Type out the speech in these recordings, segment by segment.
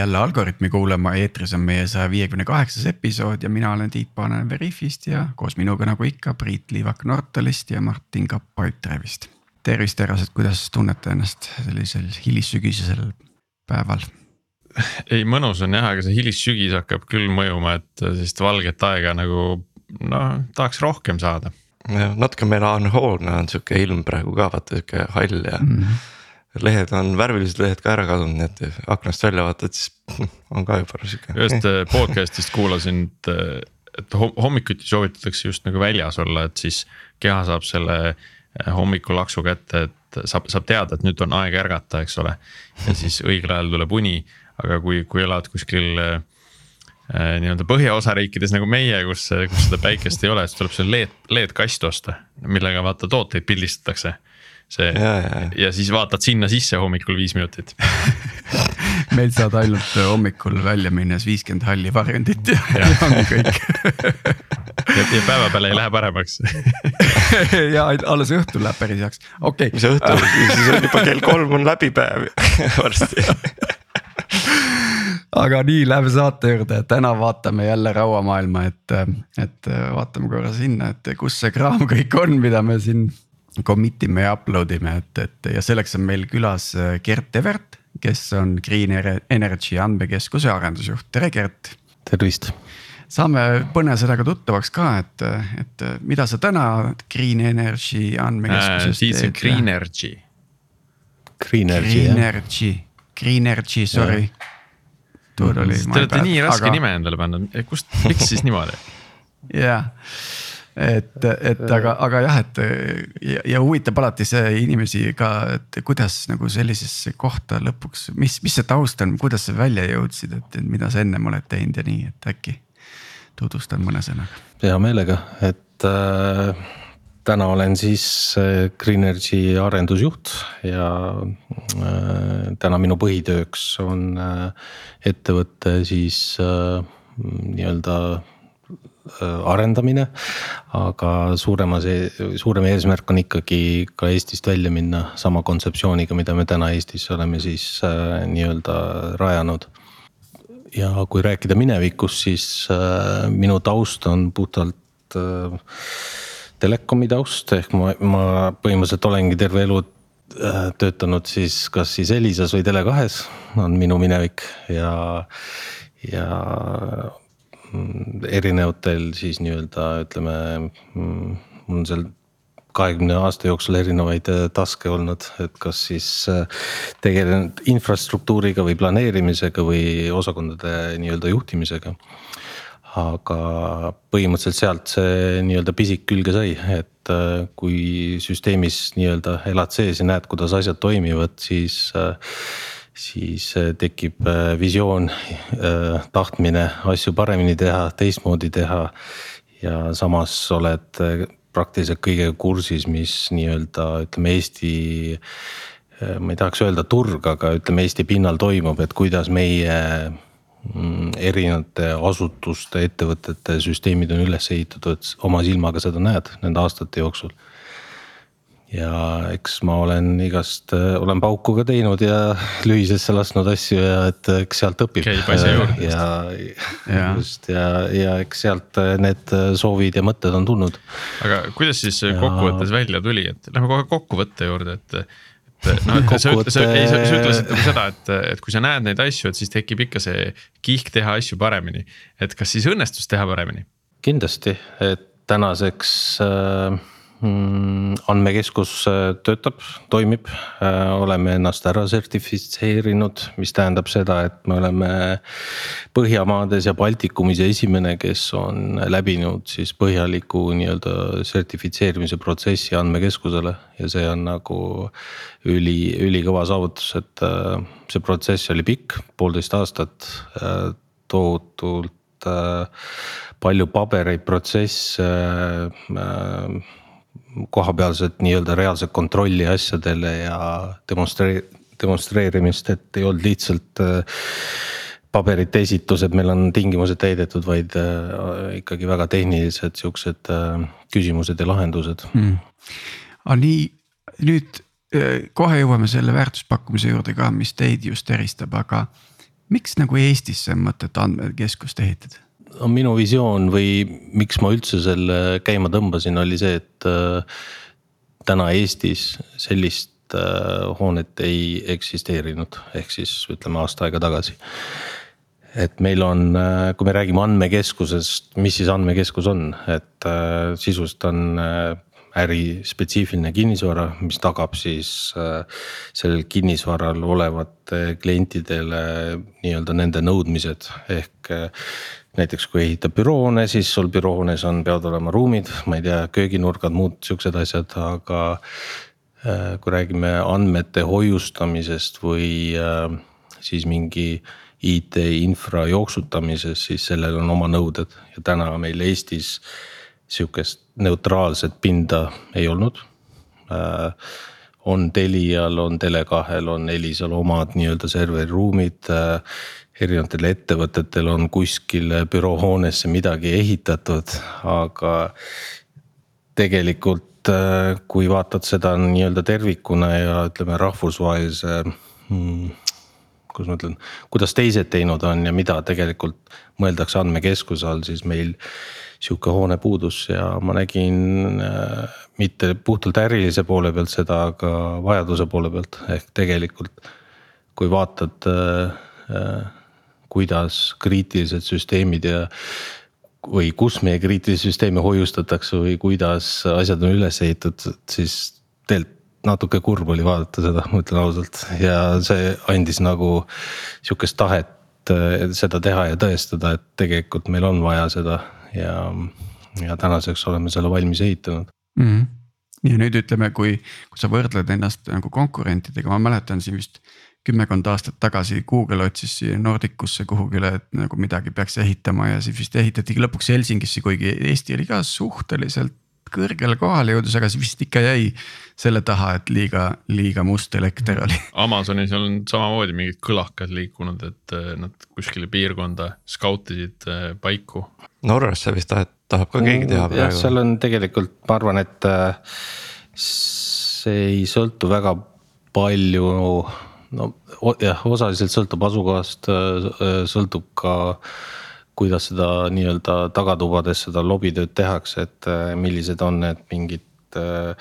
jälle Algorütmi kuulama, eetris on meie saja viiekümne kaheksas episood ja mina olen Tiit Paananen Veriffist ja koos minuga nagu ikka Priit Liivak Nortalist ja Martin Kapp Pipedrive'ist. tervist, terased, kuidas tunnete ennast sellisel hilissügisesel päeval? ei, mõnus on jah, aga see hilissügis hakkab küll mõjuma, et sellist valget aega nagu noh, tahaks rohkem saada. jah, natuke melanhoolne on sihuke ilm praegu ka vaata sihuke hall ja mm. -hmm lehed on, värvilised lehed ka ära kadunud, nii et aknast välja vaatad, siis on ka juba sihuke. ühest äh, podcast'ist kuulasin, et, et hommikuti soovitatakse just nagu väljas olla, et siis keha saab selle äh, hommikulaksu kätte, et saab, saab teada, et nüüd on aeg ärgata, eks ole. ja siis õigel ajal tuleb uni, aga kui, kui elad kuskil nii-öelda põhjaosariikides nagu meie, kus, kus seda päikest ei ole, siis tuleb see LED, LED-kast osta, millega vaata tooteid pildistatakse see ja, ja. ja siis vaatad sinna sisse hommikul viis minutit. Meil saad ainult hommikul välja minnes viiskümmend halli varjundit ja, ja ongi kõik. Ja, ja päeva peale ei lähe paremaks. Ja alles õhtul läheb päris heaks, okei. Okay.. mis õhtul, siis on? Juba kell kolm on läbi päev varsti. Aga nii, läheme saate juurde, täna vaatame jälle rauamaailma, et, et vaatame korra sinna, et kus see kraam kõik on, mida me siin commit ime ja upload ime, et, et ja selleks on meil külas äh, Gert Evert, kes on Green Energy andmekeskuse arendusjuht, tere Gert. tervist. saame põnesõnaga tuttavaks ka, et, et mida sa täna Green Energy andmekeskuses äh, teed? Green Energy. Green Energy, Green Energy, Green Energy, sorry. Te olete nii raske aga... nime endale pannud, kust, miks siis niimoodi? jah et, et aga, aga jah, et ja, ja huvitab alati see inimesi ka, et kuidas nagu sellisesse kohta lõpuks, mis, mis see taust on, kuidas sa välja jõudsid, et mida sa ennem oled teinud ja nii, et äkki tutvustan mõne sõnaga. hea meelega, et äh, täna olen siis äh, Green Energy arendusjuht ja äh, täna minu põhitööks on äh, ettevõtte siis äh, nii-öelda arendamine. aga suuremas, suurem eesmärk on ikkagi ka Eestist välja minna sama kontseptsiooniga, mida me täna Eestis oleme siis äh, nii-öelda rajanud. ja kui rääkida minevikust, siis äh, minu taust on puhtalt äh, telekomi taust, ehk ma, ma põhimõtteliselt olengi terve elu äh, töötanud siis kas siis Elisas või Tele2-s on minu minevik ja, ja erinevatel siis nii-öelda ütleme, mm, mul on seal kahekümne aasta jooksul erinevaid äh, task'e olnud, et kas siis äh, tegelenud infrastruktuuriga või planeerimisega või osakondade nii-öelda juhtimisega. aga põhimõtteliselt sealt see nii-öelda pisik külge sai, et äh, kui süsteemis nii-öelda elad sees ja näed, kuidas asjad toimivad, siis siis äh, tekib äh, visioon, äh, tahtmine asju paremini teha, teistmoodi teha. ja samas oled praktiliselt kõigega kursis, mis nii-öelda ütleme Eesti. ma ei tahaks öelda turg, aga ütleme Eesti pinnal toimub, et kuidas meie mm, erinevate asutuste, ettevõtete süsteemid on üles ehitatud, oma silmaga seda näed nende aastate jooksul ja eks ma olen igast, olen pauku ka teinud ja lühisesse lasknud asju ja et eks sealt õpib. käib asja juurde. ja, ja just ja, ja eks sealt need soovid ja mõtted on tulnud. aga kuidas siis ja... kokkuvõttes välja tuli, et lähme kohe kokkuvõtte juurde, et et noh, et sa, sa, ei, sa, sa ütlesid nagu seda, et, et kui sa näed neid asju, et siis tekib ikka see kihk teha asju paremini. et kas siis õnnestus teha paremini? kindlasti, et tänaseks äh, andmekeskus äh, töötab, toimib, äh, oleme ennast ära sertifitseerinud, mis tähendab seda, et me oleme Põhjamaades ja Baltikumis esimene, kes on läbinud siis põhjaliku nii-öelda sertifitseerimise protsessi andmekeskusele. ja see on nagu üli, ülikõva saavutus, et äh, see protsess oli pikk, poolteist aastat, tohutult palju pabereid, protsesse kohapealset nii-öelda reaalset kontrolli asjadele ja demonstree-, demonstreerimist, et ei olnud lihtsalt äh, paberite esitused, meil on tingimused täidetud, vaid äh, ikkagi väga tehnilised siuksed äh, küsimused ja lahendused hmm.. aga nii, nüüd kohe jõuame selle väärtuspakkumise juurde ka, mis teid just eristab, aga miks nagu Eestisse on mõtet andmekeskust ehitada? No minu visioon või miks ma üldse selle käima tõmbasin, oli see, et äh, täna Eestis sellist äh, hoonet ei eksisteerinud, ehk siis ütleme aasta aega tagasi. et meil on, äh, kui me räägime andmekeskusest, mis siis andmekeskus on, et sisust on ärispetsiifiline kinnisvara, mis tagab siis sellel kinnisvaral olevate klientidele nii-öelda nende nõudmised ehk näiteks kui ehitab büroohoone, siis sul büroohoones on, peavad olema ruumid, ma ei tea, kööginurgad, muud siuksed asjad, aga. Äh, kui räägime andmete hoiustamisest või äh, siis mingi IT-infra jooksutamisest, siis sellel on oma nõuded ja täna meil Eestis sihukest neutraalset pinda ei olnud äh, on Telial, on Tele2-l, on Elisal omad nii-öelda serveri ruumid erinevatel ettevõtetel on kuskil büroohoonesse midagi ehitatud, aga tegelikult äh, kui vaatad seda nii-öelda tervikuna ja ütleme rahvusvahelise hmm,. kuidas ma ütlen, kuidas teised teinud on ja mida tegelikult mõeldakse andmekeskuse all, siis meil sihuke hoone puudus ja ma nägin äh, mitte puhtalt ärilise poole pealt seda, aga vajaduse poole pealt. Ehk tegelikult kui vaatad äh, äh kuidas kriitilised süsteemid ja või kus meie kriitilisi süsteeme hoiustatakse või kuidas asjad on üles ehitatud, siis tegelikult natuke kurb oli vaadata seda, ma ütlen ausalt. Ja see andis nagu sihukest tahet seda teha ja tõestada, et tegelikult meil on vaja seda ja, ja tänaseks oleme selle valmis ehitanud mm. -hmm. ja nüüd ütleme, kui, kui sa võrdled ennast nagu konkurentidega, ma mäletan siin vist kümmekond aastat tagasi Google otsis siia Nordicusse kuhugile, et nagu midagi peaks ehitama ja siis vist ehitatigi lõpuks Helsingisse, kuigi Eesti oli ka suhteliselt kõrgele kohale jõudis, aga siis vist ikka jäi selle taha, et liiga, liiga must elekter oli. Amazonis on samamoodi mingid kõlakad liikunud, et äh, nad kuskile piirkonda skautisid äh, paiku. Norrasse vist tahab, tahab ka keegi teha praegu. jah, seal on tegelikult, ma arvan, et äh, see ei sõltu väga palju no jah, osaliselt sõltub asukohast, äh, äh, sõltub ka kuidas seda nii-öelda tagatubades seda lobitööd tehakse, et äh, millised on need mingid äh,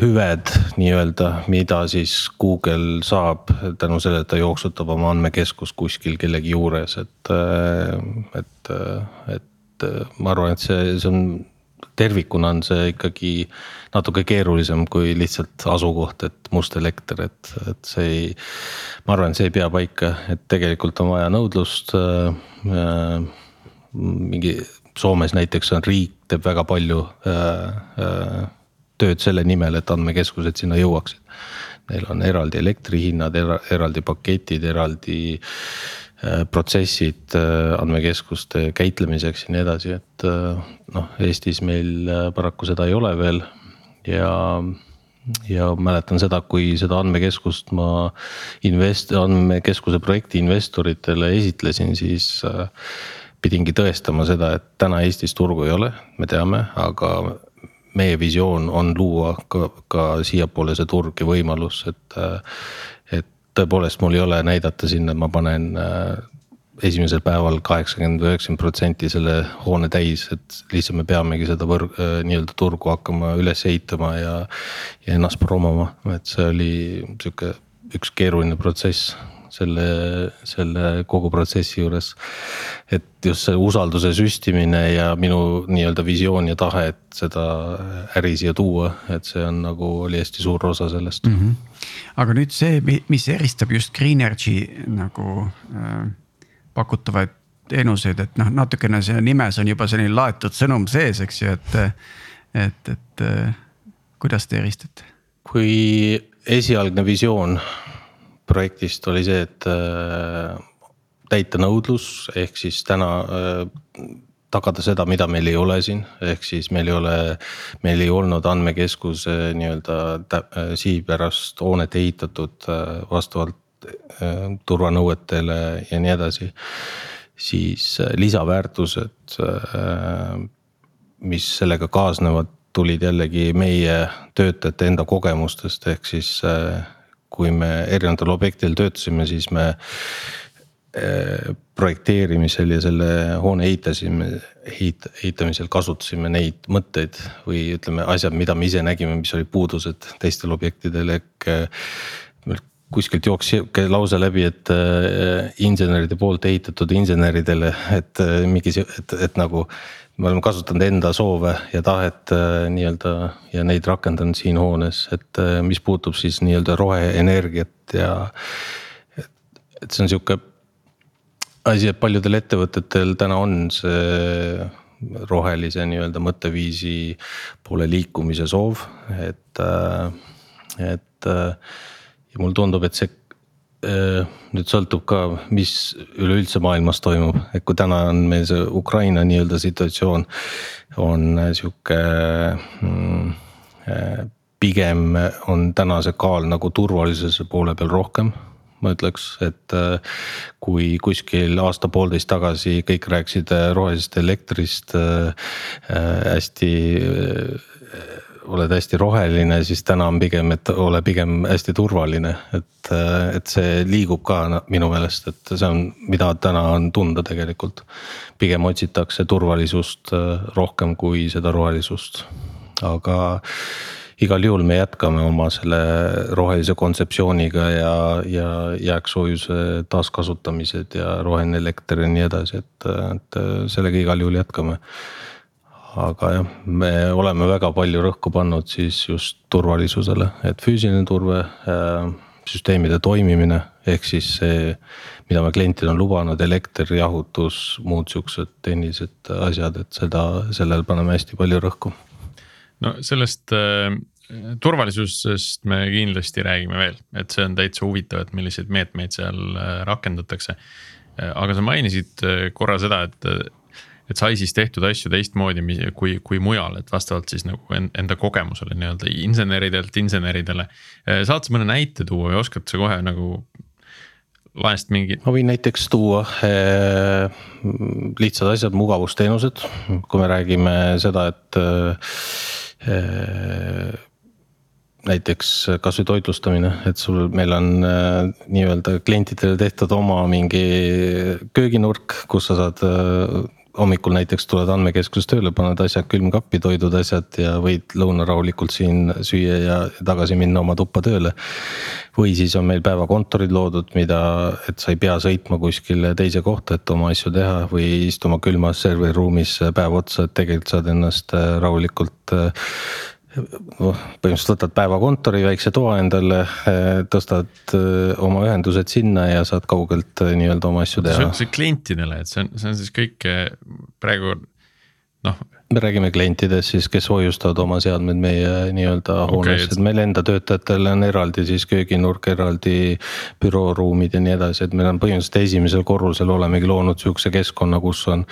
hüved nii-öelda, mida siis Google saab tänu sellele, et ta jooksutab oma andmekeskust kuskil kellegi juures, et, et, et ma arvan, et see, see on tervikuna on see ikkagi natuke keerulisem kui lihtsalt asukoht, et must elekter, et, et see ei. ma arvan, see ei pea paika, et tegelikult on vaja nõudlust äh,. mingi Soomes näiteks on riik teeb väga palju äh, äh, tööd selle nimel, et andmekeskused sinna jõuaksid. Neil on eraldi elektrihinnad, eraldi paketid, eraldi äh, Äh, protsessid äh, andmekeskuste käitlemiseks ja nii edasi, et äh, noh, Eestis meil paraku seda ei ole veel. Ja ja mäletan seda, kui seda andmekeskust ma invest-, andmekeskuse projekti investoritele esitlesin, siis pidingi tõestama seda, et täna Eestis turgu ei ole, me teame, aga meie visioon on luua ka, ka siiapoole see turg ja võimalus, et tõepoolest mul ei ole näidata sinna, ma panen äh, esimesel päeval kaheksakümmend üheksakümmend protsenti selle hoone täis, et lihtsalt me peamegi seda võrg, äh, nii-öelda turgu hakkama üles ehitama ja. ja ennast promoma, et see oli sihuke üks keeruline protsess selle, selle kogu protsessi juures. et just see usalduse süstimine ja minu nii-öelda visioon ja tahe, et seda äri siia tuua, et see on nagu oli hästi suur osa sellest mm. -hmm. aga nüüd see, mis eristab just Greenergy nagu äh, pakutavaid teenuseid, et noh, natukene see nimes on juba selline laetud sõnum sees, eks ju, et, et, et äh, kuidas te eristate? kui esialgne visioon projektist oli see, et äh, täita nõudlus, ehk siis täna äh, tagada seda, mida meil ei ole siin, ehk siis meil ei ole, meil ei olnud andmekeskuse nii-öelda äh, sihipärast hoonet ehitatud vastavalt turvanõuetele ja nii edasi. siis lisaväärtused, mis sellega kaasnevad, tulid jällegi meie töötajate enda kogemustest, ehk siis kui me erinevatel objektidel töötasime, siis me äh, projekteerimisel ja selle hoone ehitasime, ehit-, ehitamisel kasutasime neid mõtteid või ütleme, asjad, mida me ise nägime, mis olid puudused teistel objektidel ehk. Kuskilt jooksis sihuke lause läbi, et inseneride poolt ehitatud inseneridele, et mingi, et, et nagu me oleme kasutanud enda soove ja tahet äh, nii-öelda ja neid rakendanud siin hoones, et äh, mis puutub siis nii-öelda roheenergiat ja. et see on sihuke asi, et paljudel ettevõtetel täna on see rohelise nii-öelda mõtteviisi poole liikumise soov, et, äh, et. Ja mulle tundub, et see Äh, nüüd sõltub ka, mis üleüldse maailmas toimub, et kui täna on meil see Ukraina nii-öelda situatsioon on sihuke mm, äh, pigem on täna see kaal nagu turvalisuse poole peal rohkem ma ütleks, et äh, kui kuskil aasta-poolteist tagasi kõik rääkisid rohelisest elektrist äh, hästi äh, oled hästi roheline, siis täna on pigem, et ole pigem hästi turvaline, et, et see liigub ka minu meelest, et see on, mida täna on tunda tegelikult. pigem otsitakse turvalisust äh, rohkem kui seda rohelisust, aga igal juhul me jätkame oma selle rohelise kontseptsiooniga ja, ja jääksoojuse taaskasutamised ja roheline elekter ja nii edasi, et, et sellega igal juhul jätkame aga jah, me oleme väga palju rõhku pannud siis just turvalisusele, et füüsiline turve äh,, süsteemide toimimine ehk siis see, mida me klientidele on lubanud, elekter, jahutus, muud siuksed tehnilised asjad, et seda, sellele paneme hästi palju rõhku. no sellest äh, turvalisusest me kindlasti räägime veel, et see on täitsa huvitav, et milliseid meetmeid seal äh, rakendatakse. Äh, aga sa mainisid korra seda, et et sai siis tehtud asju teistmoodi kui, kui mujal, et vastavalt siis nagu enda kogemusele nii-öelda inseneridelt inseneridele. Saad sa mõne näite tuua või oskad sa kohe nagu laest mingi? ma võin näiteks tuua äh, lihtsad asjad, mugavusteenused, kui me räägime seda, et äh, näiteks kasvõi toitlustamine, et sul, meil on äh, nii-öelda klientidele tehtud oma mingi kööginurk, kus sa saad äh, hommikul näiteks tuled andmekeskuses tööle, paned asjad külmkappi, toidud, asjad ja võid lõuna rahulikult siin süüa ja tagasi minna oma tuppa tööle. või siis on meil päevakontorid loodud, mida, et sa ei pea sõitma kuskile teise kohta, et oma asju teha või istuma külmas serveri ruumis päev otsa, et tegelikult saad ennast äh, rahulikult noh, põhimõtteliselt võtad päevakontori, väikse toa endale, eh, tõstad eh, oma ühendused sinna ja saad kaugelt eh, nii-öelda oma asju teha. see on klientidele, et see on, see on siis kõik praegu noh me räägime klientidest siis, kes hoiustavad oma seadmed meie nii-öelda okay, hoones, et meil enda töötajatel on eraldi siis kööginurk, eraldi bürooruumid ja nii edasi, et meil on põhimõtteliselt esimesel korrusel olemegi loonud sihukese keskkonna, kus on.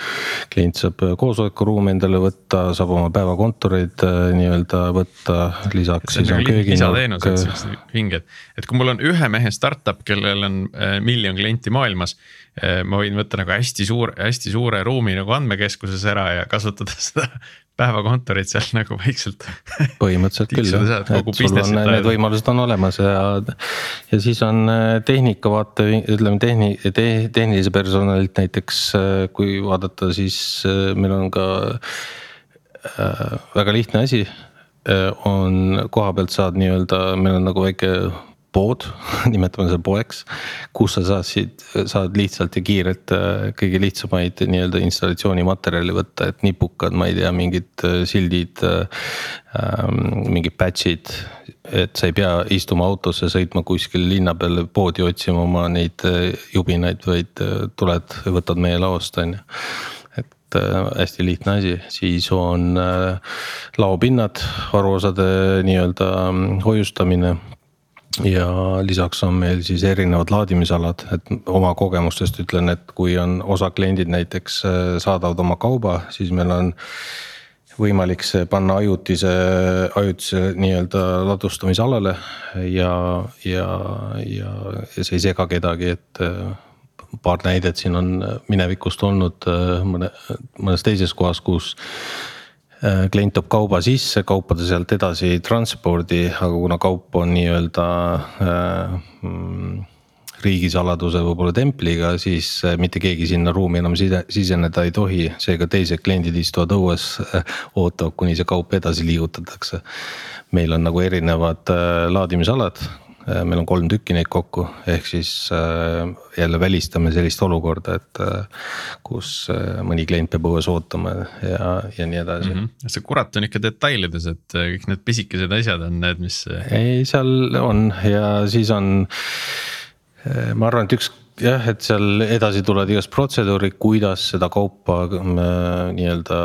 klient saab koosolekuruumi endale võtta, saab oma päevakontoreid äh, nii-öelda võtta, lisaks siis on kööginurk. lisateenused, siuksed vinged, et kui mul on ühe mehe startup, kellel on äh, miljon klienti maailmas Äh, ma võin võtta nagu hästi suur, hästi suure ruumi nagu andmekeskuses ära ja kasutada seda päevakontorit seal nagu vaikselt. põhimõtteliselt küll jah, et sul on need võimalused on olemas ja, ja siis on äh, tehnika vaate, ütleme tehni- te,, tehnilise personalilt näiteks, äh, kui vaadata, siis meil on ka äh, väga lihtne asi on koha pealt saad nii-öelda, meil on nagu väike pood, nimetame seda poeks. kus sa saaksid, saad lihtsalt ja kiirelt äh, kõige lihtsamaid nii-öelda installatsioonimaterjali võtta, et nipukad, ma ei tea, mingid äh, sildid äh, ähm,. mingid patch'id, et sa ei pea istuma autosse, sõitma kuskile linna peale poodi otsima oma neid jubinaid, vaid tuled, võtad meie laost, on ju et hästi lihtne asi, siis on laopinnad, varuosade nii-öelda mm, hoiustamine ja lisaks on meil siis erinevad laadimisalad, et oma kogemustest ütlen, et kui on osa kliendid näiteks äh, saadavad oma kauba, siis meil on võimalik see panna ajutise, ajutise nii-öelda ladustamisalale ja, ja, ja, ja see ei sega kedagi, et äh, paar näidet siin on minevikust olnud äh, mõne, mõnes teises kohas, kus klient toob kauba sisse, kaupa ta sealt edasi ei transpordi, aga kuna kaup on nii-öelda äh, mm, riigisaladuse võib-olla templiga, siis äh, mitte keegi sinna ruumi enam side, siseneda ei tohi, seega teised kliendid istuvad õues äh,, ootavad, kuni see kaup edasi liigutatakse. meil on nagu erinevad äh, laadimisalad Äh, meil on kolm tükki neid kokku, ehk siis äh, jälle välistame sellist olukorda, et äh, kus mõni klient peab õues ootama ja, ja nii edasi mm. -hmm. see kurat on ikka detailides, et kõik need pisikesed asjad on need, mis. ei, seal on ja siis on, ma arvan, et üks jah, et seal edasi tulevad igast protseduurid, kuidas seda kaupa äh, nii-öelda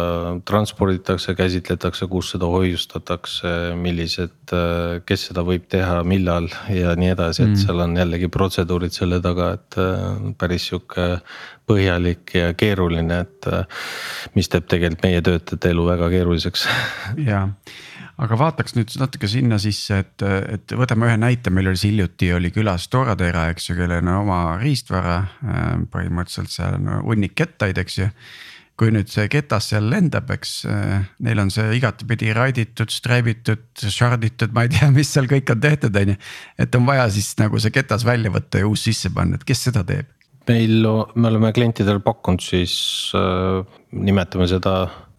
transporditakse, käsitletakse, kus seda hoiustatakse, millised, äh, kes seda võib teha, millal ja nii edasi, et mm. seal on jällegi protseduurid selle taga, et äh, päris sihuke põhjalik ja keeruline, et mis teeb tegelikult meie töötajate elu väga keeruliseks. ja aga vaataks nüüd natuke sinna sisse, et, et võtame ühe näite, meil oli hiljuti oli külas Toradera, eks ju, kellel on oma riistvara. Äh, põhimõtteliselt seal on hunnik kettaid, eks ju kui nüüd see ketas seal lendab, eks äh, neil on see igatepidi raiditud, striibitud, shard itud, ma ei tea, mis seal kõik on tehtud, on ju. et on vaja siis nagu see ketas välja võtta ja uus sisse panna, et kes seda teeb? meil, me oleme klientidele pakkunud siis äh,, nimetame seda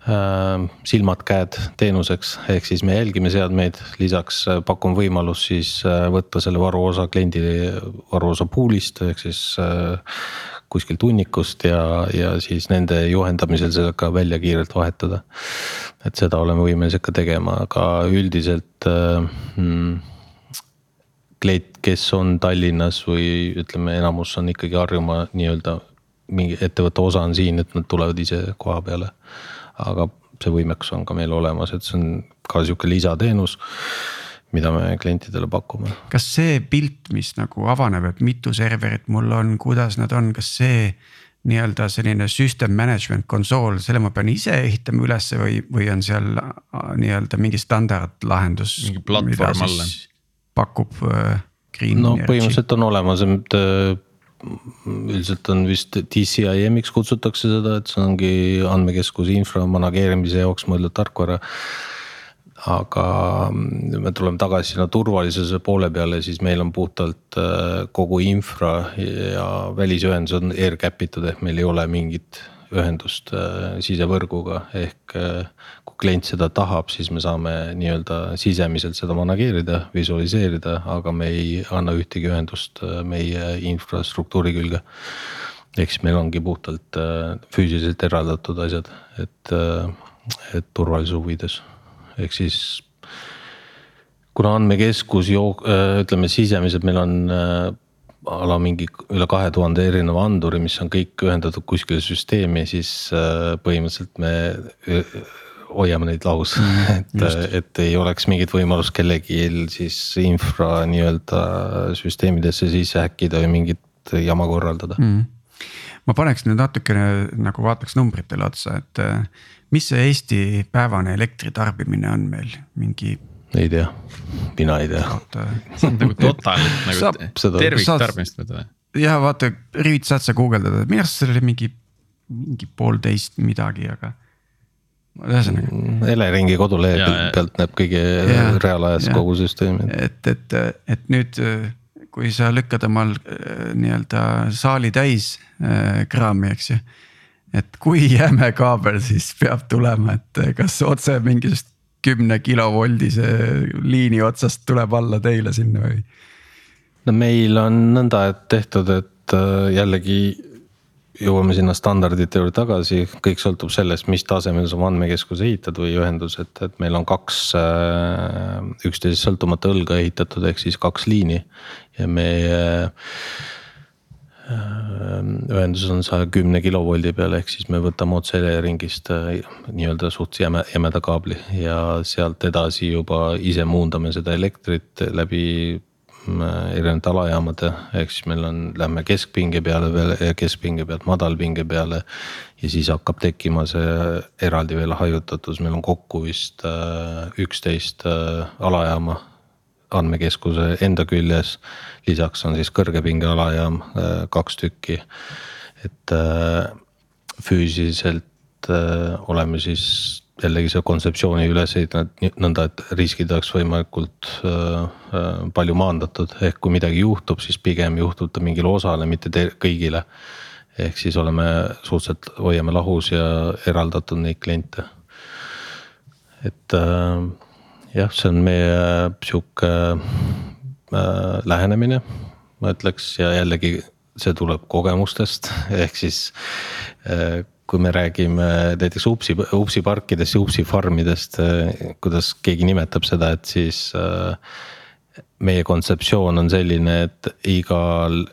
silmad-käed teenuseks, ehk siis me jälgime seadmeid, lisaks äh, pakun võimalust siis äh, võtta selle varuosa kliendi varuosa pool'ist ehk siis kuskilt hunnikust ja, ja siis nende juhendamisel seda ka välja kiirelt vahetada. et seda oleme võimelised ka tegema, aga üldiselt mm, klient, kes on Tallinnas või ütleme, enamus on ikkagi Harjumaa nii-öelda mingi ettevõtte osa on siin, et nad tulevad ise koha peale aga see võimekus on ka meil olemas, et see on ka sihuke lisateenus mida me klientidele pakume. kas see pilt, mis nagu avaneb, et mitu serverit mul on, kuidas nad on, kas see nii-öelda selline system management konsool, selle ma pean ise ehitama ülesse või, või on seal nii-öelda mingi standardlahendus? mingi platvorm alla. pakub äh, Green no Energy. põhimõtteliselt on olemas, et üldiselt on vist DCIM-iks kutsutakse seda, et see ongi andmekeskuse infra manageerimise jaoks mõeldud tarkvara. aga me tuleme tagasi sinna turvalisuse poole peale, siis meil on puhtalt äh, kogu infra ja välisühendus on air cap itud, ehk meil ei ole mingit ühendust äh, sisevõrguga ehk äh, kui klient seda tahab, siis me saame nii-öelda sisemiselt seda manageerida, visualiseerida, aga me ei anna ühtegi ühendust äh, meie infrastruktuuri külge. ehk siis meil ongi puhtalt füüsiliselt eraldatud asjad, et, et turvalisuse huvides, ehk siis kuna andmekeskus jook-, ütleme sisemiselt meil on a la mingi üle kahe tuhande erineva anduri, mis on kõik ühendatud kuskile süsteemi, siis äh, põhimõtteliselt me äh, hoiame neid lahus. Et, et ei oleks mingit võimalust kellelgi siis infra nii-öelda süsteemidesse sisse häkkida või mingit jama korraldada. Mm.. ma paneks nüüd natukene nagu vaataks numbritele otsa, et äh, mis see Eesti päevane elektritarbimine on meil? Mingi ei tea, mina ei tea. see on nagu totaalselt nagu terviktarbimist võtta või? ja vaata, Rivit saad sa guugeldada, minu arust seal oli mingi, mingi poolteist midagi, aga ühesõnaga. Mm, Eleringi kodulehe pealt näeb kõige reaalajas kogu süsteemi. et, et, et nüüd, kui sa lükkad omal äh, nii-öelda saali täis äh, kraami, eks ju. et kui jäme kaabel siis peab tulema, et kas otse mingist kümne kilovoldise liini otsast tuleb alla teile sinna või? no meil on nõnda, et tehtud, et äh, jällegi jõuame sinna standardite juurde tagasi, kõik sõltub sellest, mis tasemel sa oma andmekeskuse ehitad või ühendused, et meil on kaks äh, üksteisest sõltumata õlga ehitatud, ehk siis kaks liini. Ja meie Ehm, ühendus on saja kümne kilovoldi peal, ehk siis me võtame otse Eleringist äh, nii-öelda suht jäme, jämeda kaabli ja sealt edasi juba ise muundame seda elektrit läbi mm, erinevate alajaamade, ehk siis meil on, lähme keskpinge peale veel ja keskpinge pealt madalpinge peale. ja siis hakkab tekkima see eraldi veel hajutatus, meil on kokku vist äh, üksteist äh, alajaama andmekeskuse enda küljes. lisaks on siis kõrgepingealajaam äh, kaks tükki. et äh, füüsiliselt äh, oleme siis jällegi see kontseptsiooni ülesehitamine nõnda, et riskid oleks võimalikult palju maandatud, ehk kui midagi juhtub, siis pigem juhtub ta mingile osale, mitte kõigile. ehk siis oleme suhteliselt, hoiame lahus ja eraldatud neid kliente. et äh, jah, see on meie sihuke äh, lähenemine, ma ütleks ja jällegi see tuleb kogemustest, ehk siis äh, kui me räägime näiteks upsi, upsi parkidest ja upsi farm idest, kuidas keegi nimetab seda, et siis äh, meie kontseptsioon on selline, et igal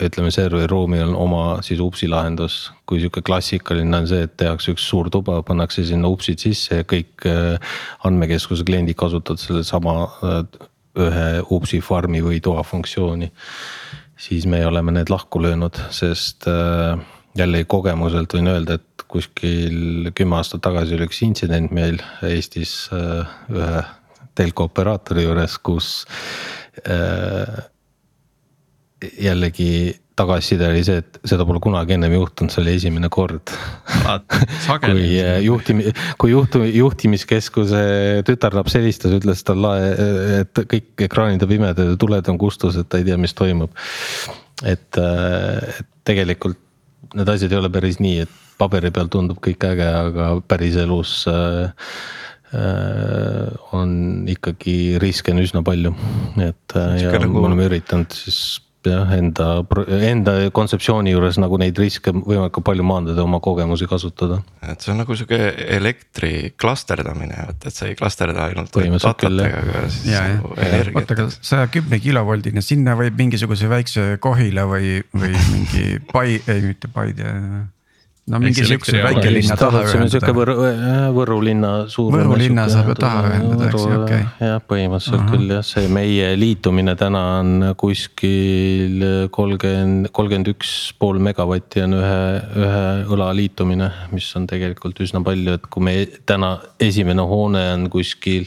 ütleme, serveri ruumil on oma siis upsi lahendus. kui sihuke klassikaline on see, et tehakse üks suur tuba, pannakse sinna upsid sisse ja kõik äh, andmekeskuse kliendid kasutavad sellesama äh, ühe upsi farm'i või toa funktsiooni. siis me oleme need lahku löönud, sest äh, jällegi kogemuselt võin öelda, et kuskil kümme aastat tagasi oli üks intsident meil Eestis ühe telko operaatori juures, kus jällegi tagasiside oli see, et seda pole kunagi ennem juhtunud, see oli esimene kord. kui äh, juhtimi-, kui juhtu-, juhtimiskeskuse tütarlaps helistas, ütles talle, et kõik ekraanid on pimedad ja tuled on kustus, et ta ei tea, mis toimub. et, et tegelikult need asjad ei ole päris nii, et paberi peal tundub kõik äge, aga päriselus äh, äh, on ikkagi riske on üsna palju, et äh, ja nagu... me oleme üritanud siis jah, enda, enda kontseptsiooni juures nagu neid riske võimalikult palju maandada, oma kogemusi kasutada. et see on nagu sihuke elektri klasterdamine, et, et sa ei klasterda ainult. datatega, aga siis nagu energiat. oota, aga saja kümne kilovoldine, sinna võib mingisuguse väikse Kohila või, või mingi pai, ei mitte Paide no mingi siukse väikelinna taha ühendada. sihuke Võru, Võru linna suur. Võru linna saab ju taha ühendada, eks ju, okei okay.. jah, põhimõtteliselt uh -huh. küll jah, see meie liitumine täna on kuskil kolmkümmend, kolmkümmend üks pool megavatti on ühe, ühe õla liitumine, mis on tegelikult üsna palju, et kui me täna esimene hoone on kuskil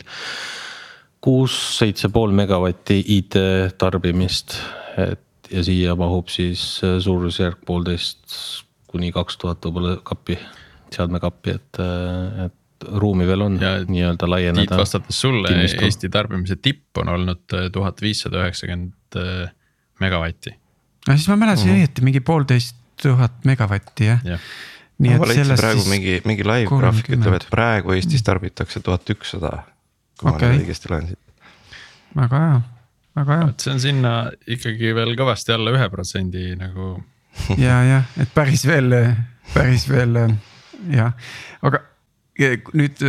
kuus, seitse pool megavatti IT tarbimist, et ja siia mahub siis suurusjärk poolteist kuni kaks tuhat võib-olla kappi, seadmekappi, et, et ruumi veel on nii-öelda laieneda. Tiit vastates sulle, Eesti tarbimise tipp on olnud äh, tuhat viissada üheksakümmend äh, megavatti. no siis ma mäletasin mm -hmm. õieti mingi poolteist tuhat megavatti jah ja. nii et sellest praegu siis. mingi, mingi live graafik ütleb, et praegu Eestis tarbitakse tuhat ükssada. kui okay. ma nüüd õigesti loen siit. väga hea, väga hea. et see on sinna ikkagi veel kõvasti alla ühe protsendi nagu ja, jah, et päris veel, päris veel jah, aga nüüd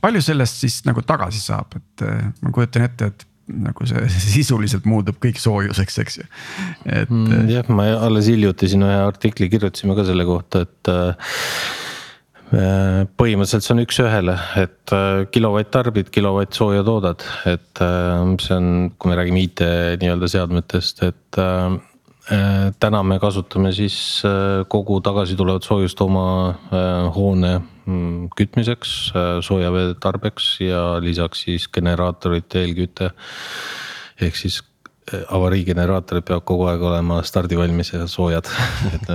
palju sellest siis nagu tagasi saab, et ma kujutan ette, et nagu see sisuliselt muutub kõik soojuseks, eks ju, et mm,. jah, ma alles hiljuti siin ühe artikli kirjutasime ka selle kohta, et põhimõtteliselt see on üks-ühele, et kilovatt tarbid, kilovatt sooja toodad, et see on, kui me räägime IT nii-öelda seadmetest, et Äh, täna me kasutame siis äh, kogu tagasi tulevat soojust oma äh, hoone mm, kütmiseks, soojavee tarbeks ja lisaks siis generaatorite eelküte. ehk siis avariigeneraatorid peavad kogu aeg olema stardivalmis ja soojad et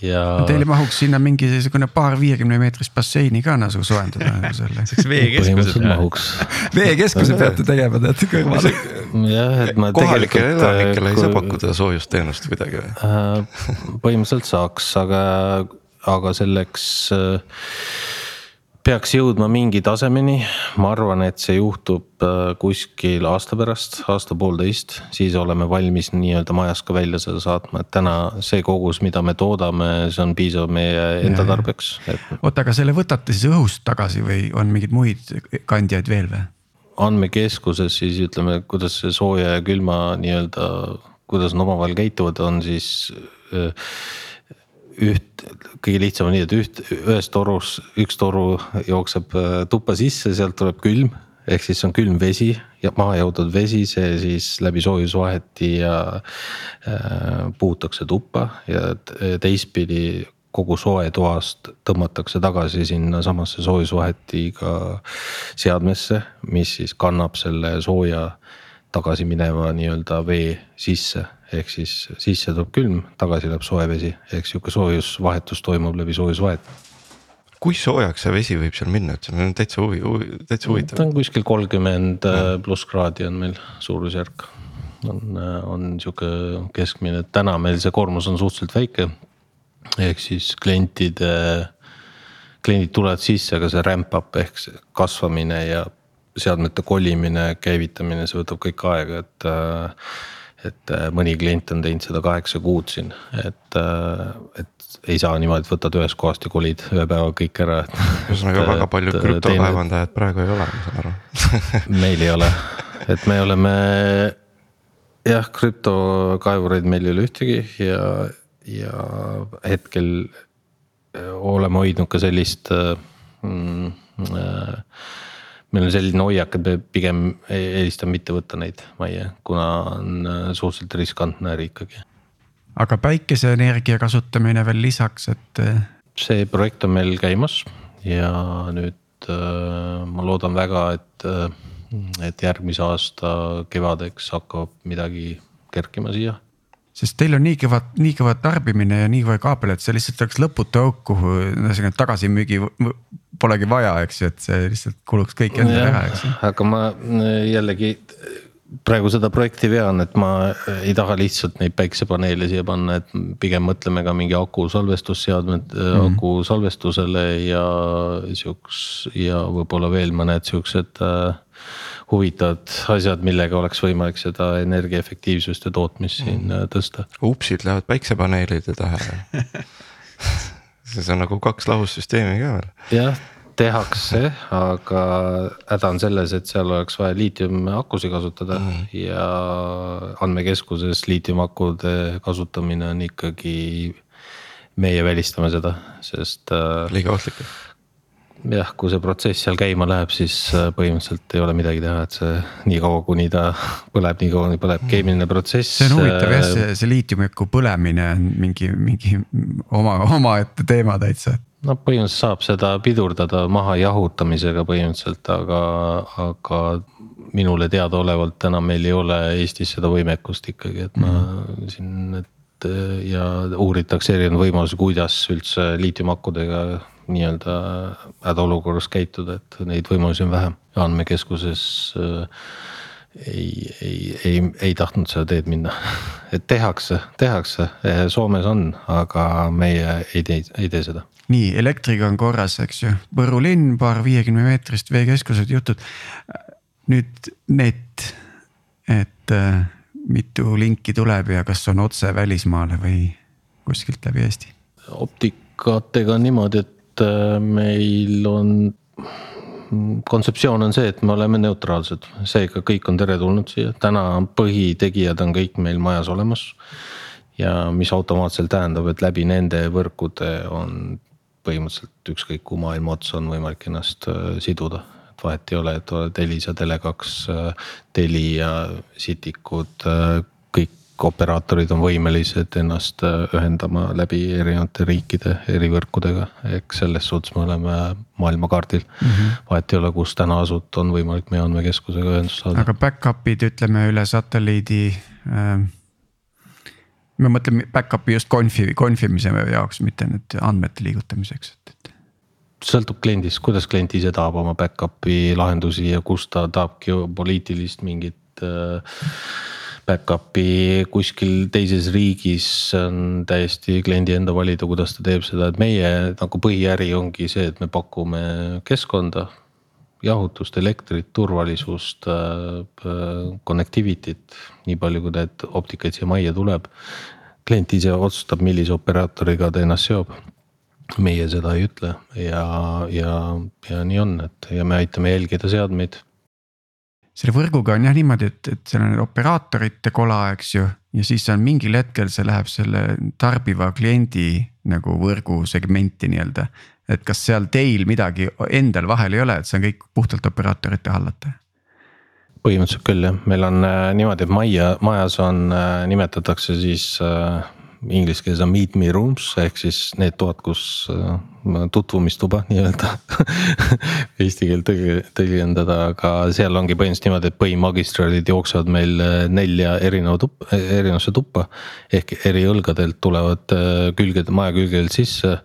ja. Teil mahuks sinna mingi niisugune paar viiekümne meetrist basseini ka nagu soojendada nagu selle. veekeskuse veekeskuse peate tegema teate kõrvale. jah, et ma kohalikele elanikele ei saa pakkuda soojusteenust kuidagi või? Äh, põhimõtteliselt saaks, aga, aga selleks äh, peaks jõudma mingi tasemeni, ma arvan, et see juhtub äh, kuskil aasta pärast, aasta-poolteist, siis oleme valmis nii-öelda majas ka välja seda saatma, et täna see kogus, mida me toodame, see on piisav meie enda tarbeks. Et.... oota, aga selle võtate siis õhust tagasi või on mingeid muid kandjaid veel või? andmekeskuses siis ütleme, kuidas see sooja ja külma nii-öelda, kuidas nad omavahel käituvad, on siis äh, üht, kõige lihtsam on nii, et üht, ühes torus, üks toru jookseb äh, tuppa sisse, sealt tuleb külm. ehk siis on külm vesi ja maha jõudnud vesi, see siis läbi soojusvaheti ja äh, puhutakse tuppa ja teistpidi kogu soe toast tõmmatakse tagasi sinnasamasse soojusvahetiga seadmesse, mis siis kannab selle sooja tagasi mineva nii-öelda vee sisse ehk siis sisse tuleb külm, tagasi läheb soe vesi, ehk sihuke soojusvahetus toimub läbi soojusvahet. kui soojaks see vesi võib seal minna, et see on täitsa huvi, huvi, täitsa ta huvitav. on kuskil kolmkümmend äh, pluss kraadi on meil suurusjärk. on, on sihuke keskmine, täna meil see koormus on suhteliselt väike. ehk siis klientide, kliendid tulevad sisse, aga see ramp up ehk see kasvamine ja seadmete kolimine, käivitamine, see võtab kõik aega, et äh, et äh, mõni klient on teinud seda kaheksa kuud siin, et, et ei saa niimoodi, et võtad ühest kohast ja kolid ühe päevaga kõik ära. ühesõnaga väga palju krüptokaevandajad praegu ei ole, ma saan aru meil ei ole, et me oleme jah, krüptokaevureid meil ei ole ühtegi ja, ja hetkel äh, oleme hoidnud ka sellist mm, äh, meil on selline hoiak, et me pigem eelistame mitte võtta neid majja, kuna on äh, suhteliselt riskantne äri ikkagi aga päikeseenergia kasutamine veel lisaks, et. Äh, see projekt on meil käimas ja nüüd äh, ma loodan väga, et, äh, et järgmise aasta kevadeks hakkab midagi kerkima siia sest teil on nii kõva, nii kõva tarbimine ja nii kõva kaabel, et see lihtsalt oleks lõputu auk, kuhu ühesõnaga tagasimüügi polegi vaja, eks ju, et see lihtsalt kuluks kõik endale ära, eks ju. aga ma jällegi praegu seda projekti vean, et ma ei taha lihtsalt neid päiksepaneele siia panna, et pigem mõtleme ka mingi aku salvestusseadmed mm, -hmm. aku salvestusele ja siuks ja võib-olla veel mõned siuksed äh, huvitavad asjad, millega oleks võimalik seda energiaefektiivsust ja tootmist siin mm tõsta. upsid lähevad päiksepaneelide taha see on nagu kaks lahussüsteemi ka veel. jah tehakse, aga häda on selles, et seal oleks vaja liitiumakusid kasutada mm ja andmekeskuses liitiumakude kasutamine on ikkagi. meie välistame seda, sest. Äh, liiga ohtlik jah, kui see protsess seal käima läheb, siis äh, põhimõtteliselt ei ole midagi teha, et see niikaua, kuni ta põleb, nii kaua põleb keemiline protsess. see on huvitav jah, see, see liitiumiku põlemine on mingi, mingi oma, omaette teema täitsa no põhimõtteliselt saab seda pidurdada maha jahutamisega põhimõtteliselt, aga, aga minule teadaolevalt täna meil ei ole Eestis seda võimekust ikkagi, et ma mm. siin, et ja uuritakse erinevaid võimalusi, kuidas üldse liitiumakudega nii-öelda hädaolukorras käituda, et neid võimalusi on vähem. andmekeskuses äh, ei, ei, ei, ei tahtnud seda teed minna et tehakse, tehakse, Soomes on, aga meie ei tee, ei tee seda nii elektriga on korras, eks ju, Võru linn, paar viiekümne meetrist veekeskused, jutud. nüüd net, et äh, mitu linki tuleb ja kas on otse välismaale või kuskilt läbi Eesti? optikatega on niimoodi, et äh, meil on kontseptsioon on see, et me oleme neutraalsed, seega kõik on teretulnud siia, täna põhitegijad on kõik meil majas olemas. ja mis automaatselt tähendab, et läbi nende võrkude on põhimõtteliselt ükskõik kuhu maailma otsa on võimalik ennast äh, siduda. et vahet ei ole, et oled Elisa, Tele2, äh, Telia, Citicud, äh, kõik operaatorid on võimelised ennast ühendama läbi erinevate riikide erivõrkudega. eks selles suhtes me oleme maailmakaardil mm. -hmm. vahet ei ole, kus täna asud, on võimalik meie andmekeskusega ühendust saada. aga back-up'id ütleme üle satelliidi äh me mõtleme back-up'i just conf'i, confimise jaoks, mitte nüüd andmete liigutamiseks, et, et. sõltub kliendist, kuidas klient ise tahab oma back-up'i lahendusi ja kus ta tahab geopoliitilist mingit äh, back-up'i kuskil teises riigis on täiesti kliendi enda valida, kuidas ta teeb seda, et meie nagu põhiäri ongi see, et me pakume keskkonda jahutust, elektrit, turvalisust äh,, connectivity't, nii palju kui neid optikaid siia majja tuleb. klient ise otsustab, millise operaatoriga ta ennast seob. meie seda ei ütle ja, ja, ja nii on, et ja me aitame jälgida seadmeid selle võrguga on jah niimoodi, et, et seal on operaatorite kola, eks ju. ja siis on mingil hetkel see läheb selle tarbiva kliendi nagu võrgu segmenti nii-öelda et kas seal teil midagi endal vahel ei ole, et see on kõik puhtalt operaatorite hallata? põhimõtteliselt küll jah, meil on äh, niimoodi, et majja, majas on äh,, nimetatakse siis äh, inglise keeles on meet me rooms ehk siis need toad, kus äh, tutvumistuba nii-öelda Eesti keelt tõlgendada, aga seal ongi põhimõtteliselt niimoodi, et põhimagistraalid jooksevad meil äh, nelja erineva tuppa, erinevasse tuppa. ehk eri õlgadelt tulevad äh, külgede, maja külgedelt sisse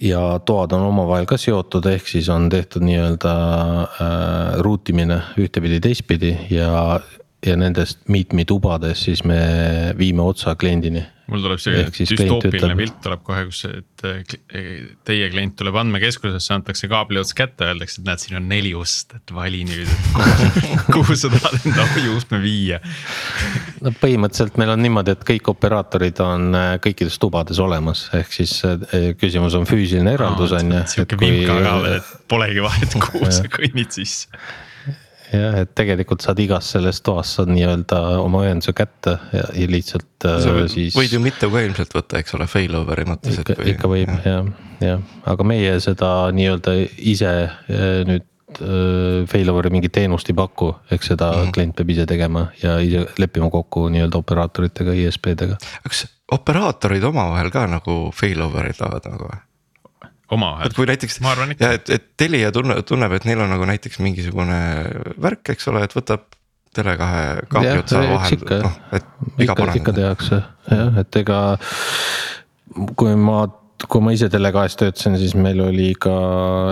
ja toad on omavahel ka seotud, ehk siis on tehtud nii-öelda äh, ruutimine ühtepidi, teistpidi ja, ja nendest meet me tubades siis me viime otsa kliendini mul tuleb see düstoopiline pilt tuleb kohe, kus, et teie klient tuleb andmekeskusesse, antakse kaabli ots kätte, öeldakse, et näed, siin on neli ust, et vali nüüd, kuhu sa tahad enda hoiuustme viia. no põhimõtteliselt meil on niimoodi, et kõik operaatorid on äh, kõikides tubades olemas, ehk siis küsimus on füüsiline eraldus on ju. sihuke vimka ka veel, et polegi vahet, kuhu sa kõnnid sisse jah, et tegelikult saad igast sellest toast saad nii-öelda oma ühenduse kätte ja, ja lihtsalt äh, siis. võid ju mitu ka ilmselt võtta, eks ole, failover'i mõttes. ikka, ikka võib jah, jah, ja. aga meie seda nii-öelda ise äh, nüüd äh, failover'i mingit teenust ei paku, eks seda mm -hmm. klient peab ise tegema ja ise leppima kokku nii-öelda operaatoritega, ISP-dega. kas operaatorid omavahel ka nagu failover'i tahavad nagu või? Omavahel. et kui näiteks ja et, et Telia tunneb, tunneb, et neil on nagu näiteks mingisugune värk, eks ole, et võtab Tele2 kaabli otsa vahel, noh, et viga parandada. ikka tehakse jah, et ega kui ma kui ma ise Tele2-s töötasin, siis meil oli ka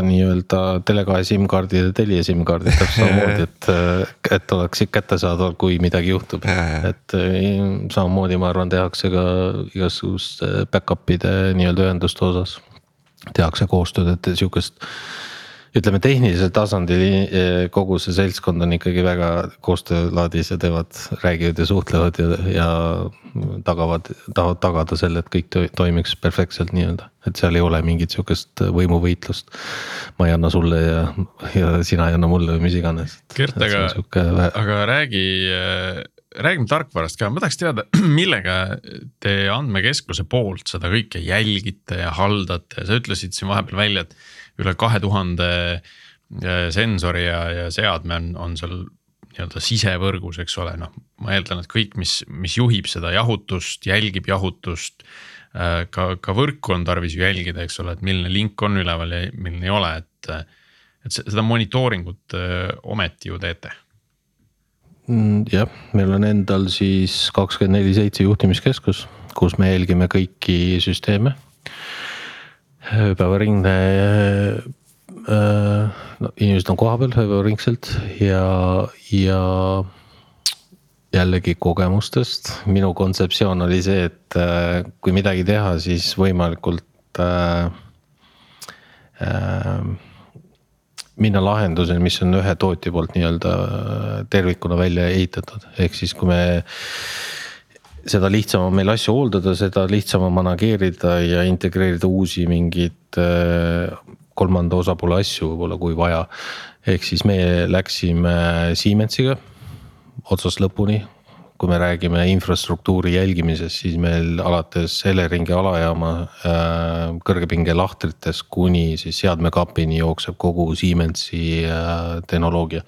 nii-öelda Tele2 SIM-kaardid ja Telia SIM-kaardid täpselt samamoodi, et, et oleks kättesaadav, kui midagi juhtub. et samamoodi, ma arvan, tehakse ka igasuguste back-up'ide nii-öelda ühenduste osas tehakse koostööd, et sihukest ütleme tehnilisel tasandil eh, kogu see seltskond on ikkagi väga koostöölaadis ja teevad, räägivad ja suhtlevad ja, ja tagavad, tahavad tagada selle, et kõik toimiks perfektselt nii-öelda. et seal ei ole mingit sihukest võimuvõitlust. ma ei anna sulle ja, ja sina ei anna mulle või mis iganes. Gert, aga, aga räägi räägime tarkvarast ka, ma tahaks teada, millega te andmekeskuse poolt seda kõike jälgite ja haldate, sa ütlesid siin vahepeal välja, et üle kahe tuhande äh, sensori ja, ja seadme on, on seal nii-öelda sisevõrgus, eks ole, noh, ma eeldan, et kõik, mis, mis juhib seda jahutust, jälgib jahutust. Äh, ka, ka võrku on tarvis ju jälgida, eks ole, et milline link on üleval ja milline ei ole, et. et seda monitooringut äh, ometi ju teete jah, meil on endal siis kakskümmend neli seitse juhtimiskeskus, kus me jälgime kõiki süsteeme. ööpäevaringne äh,, no inimesed on kohapeal ööpäevaringselt ja, ja jällegi kogemustest, minu kontseptsioon oli see, et äh, kui midagi teha, siis võimalikult äh, äh, minna lahenduseni, mis on ühe tootja poolt nii-öelda tervikuna välja ehitatud, ehk siis kui me seda lihtsam on meil asju hooldada, seda lihtsam on manageerida ja integreerida uusi mingeid äh, kolmanda osapoole asju võib-olla, kui vaja. ehk siis meie läksime Siemensiga otsast lõpuni, kui me räägime infrastruktuuri jälgimisest, siis meil alates Eleringi alajaama äh, kõrgepingelahtritest kuni siis seadmekapini jookseb kogu Siemensi äh, tehnoloogia.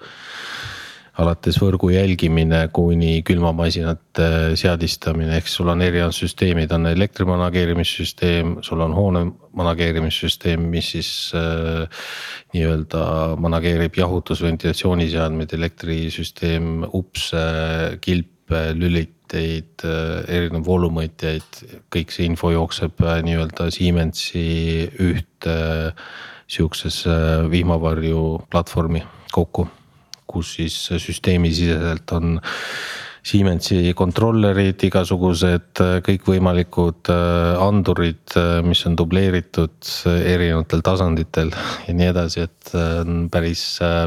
alates võrgu jälgimine kuni külmamasinate seadistamine, ehk sul on erinevad süsteemid, on elektri manageerimissüsteem, sul on hoone manageerimissüsteem, mis siis äh, nii-öelda manageerib jahutus, ventilatsiooniseadmeid, elektrisüsteem, ups, kilp lüliteid, erinevaid voolumõõtjaid, kõik see info jookseb äh, nii-öelda Siemensi ühte sihukesesse vihmavarju platvormi kokku, kus siis süsteemisiseselt on Siemensi kontrollerid, igasugused äh, kõikvõimalikud äh, andurid, mis on dubleeritud erinevatel tasanditel ja nii edasi, et on päris,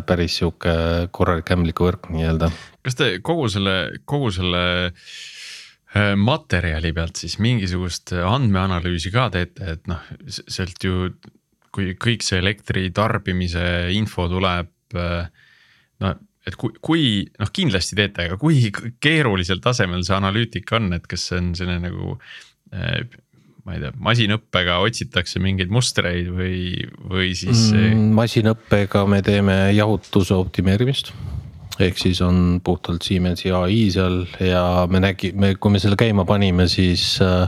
päris sihuke korralik ämblik võrk nii-öelda kas te kogu selle, kogu selle äh, materjali pealt siis mingisugust andmeanalüüsi ka teete, et noh, sealt ju. kui kõik see elektri tarbimise info tuleb, äh, no et kui, kui noh, kindlasti teete, aga kui keerulisel tasemel see analüütika on, et kas see on selline nagu äh, ma ei tea, masinõppega otsitakse mingeid mustreid või, või siis mm,? masinõppega me teeme jahutuse optimeerimist ehk siis on puhtalt Siemensi ai seal ja me nägime, kui me selle käima panime, siis äh,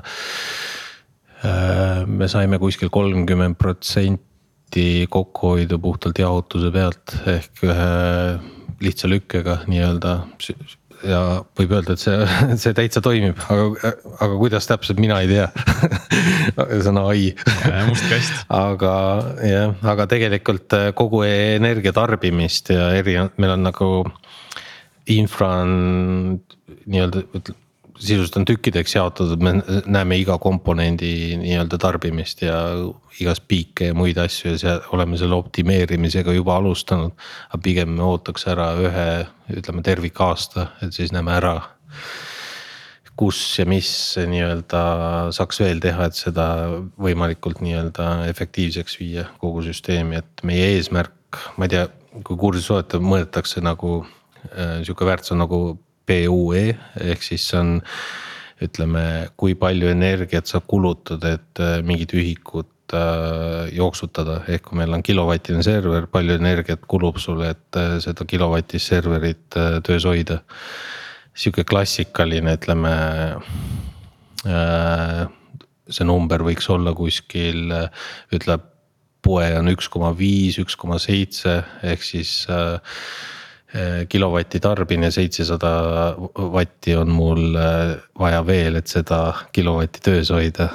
äh me saime kuskil kolmkümmend protsenti kokkuhoidu puhtalt jahutuse pealt ehk ühe lihtsa lükkega nii-öelda. Ja võib öelda, et see, see täitsa toimib, aga, aga kuidas täpselt, mina ei tea. Sõna ai. Must kast. aga jah, aga tegelikult äh, kogu energia tarbimist ja eri, meil on nagu infra on nii-öelda sisuliselt on tükkideks jaotatud, me näeme iga komponendi nii-öelda tarbimist ja igast piike ja muid asju ja seal oleme selle optimeerimisega juba alustanud. aga pigem me ootaks ära ühe, ütleme tervikaasta, et siis näeme ära. kus ja mis nii-öelda saaks veel teha, et seda võimalikult nii-öelda efektiivseks viia kogu süsteemi, et meie eesmärk, ma ei tea, kui kursus olete, mõõdetakse nagu äh, sihuke väärtus on nagu PUE ehk siis see on ütleme, kui palju energiat sa kulutad, et äh, mingit ühikut äh, jooksutada, ehk kui meil on kilovatine server, palju energiat kulub sulle, et äh, seda kilovatist serverit töös hoida. sihuke klassikaline, ütleme see number võiks olla kuskil, ütleb poe on üks koma viis, üks koma seitse ehk siis äh, kilovatti tarbin ja seitsesada vatti on mul eh, vaja veel, et seda kilovatti töös hoida.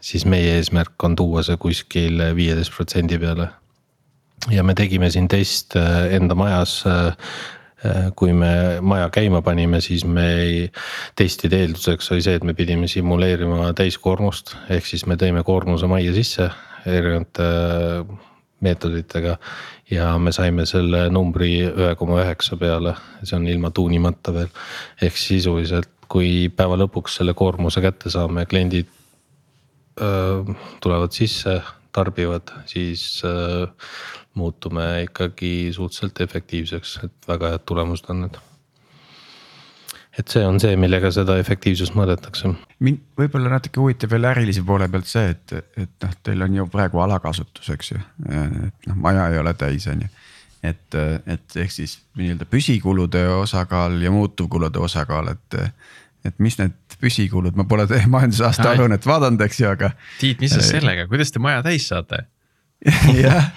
siis meie eesmärk on tuua see kuskil viieteist protsendi peale. ja me tegime siin test eh, enda majas. kui me maja käima panime, siis me ei, testide eelduseks oli see, et me pidime simuleerima täiskoormust, ehk siis me tõime koormuse majja sisse erinevate meetoditega ja me saime selle numbri ühe koma üheksa peale, see on ilma tuunimata veel. ehk sisuliselt, kui päeva lõpuks selle koormuse kätte saame, kliendid öö, tulevad sisse, tarbivad, siis öö, muutume ikkagi suhteliselt efektiivseks, et väga head tulemused on need et see on see, millega seda efektiivsust mõõdetakse. mind võib-olla natuke huvitab veel ärilise poole pealt see, et, et noh, teil on ju praegu alakasutus, eks ju, et noh, maja ei ole täis, on ju. et, et ehk siis nii-öelda püsikulude osakaal ja muutuvkulude osakaal, et et mis need püsikulud, ma pole teie majandusaasta aruannet vaadanud, eks ju, aga. Tiit, mis sa sellega, kuidas te maja täis saate? jah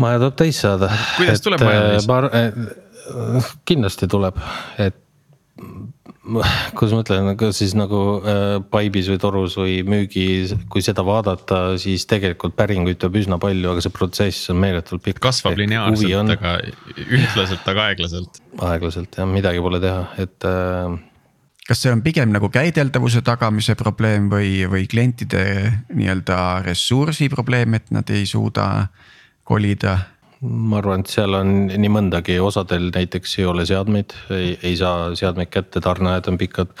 maja tuleb täis saada. kuidas tuleb maja täis? Äh, kindlasti tuleb, et kuidas ma ütlen, aga siis nagu äh, Pipes või Torus või müügi, kui seda vaadata, siis tegelikult päringuid tuleb üsna palju, aga see protsess on meeletult pikk. kasvab lineaarselt, aga ühtlaselt, aga aeglaselt. aeglaselt jah, midagi pole teha, et äh, kas see on pigem nagu käideldavuse tagamise probleem või, või klientide nii-öelda ressursi probleem, et nad ei suuda kolida? Ma arvan, et seal on nii mõndagi, osadel näiteks ei ole seadmeid, ei, saa seadmeid kätte, tarneajad on pikad.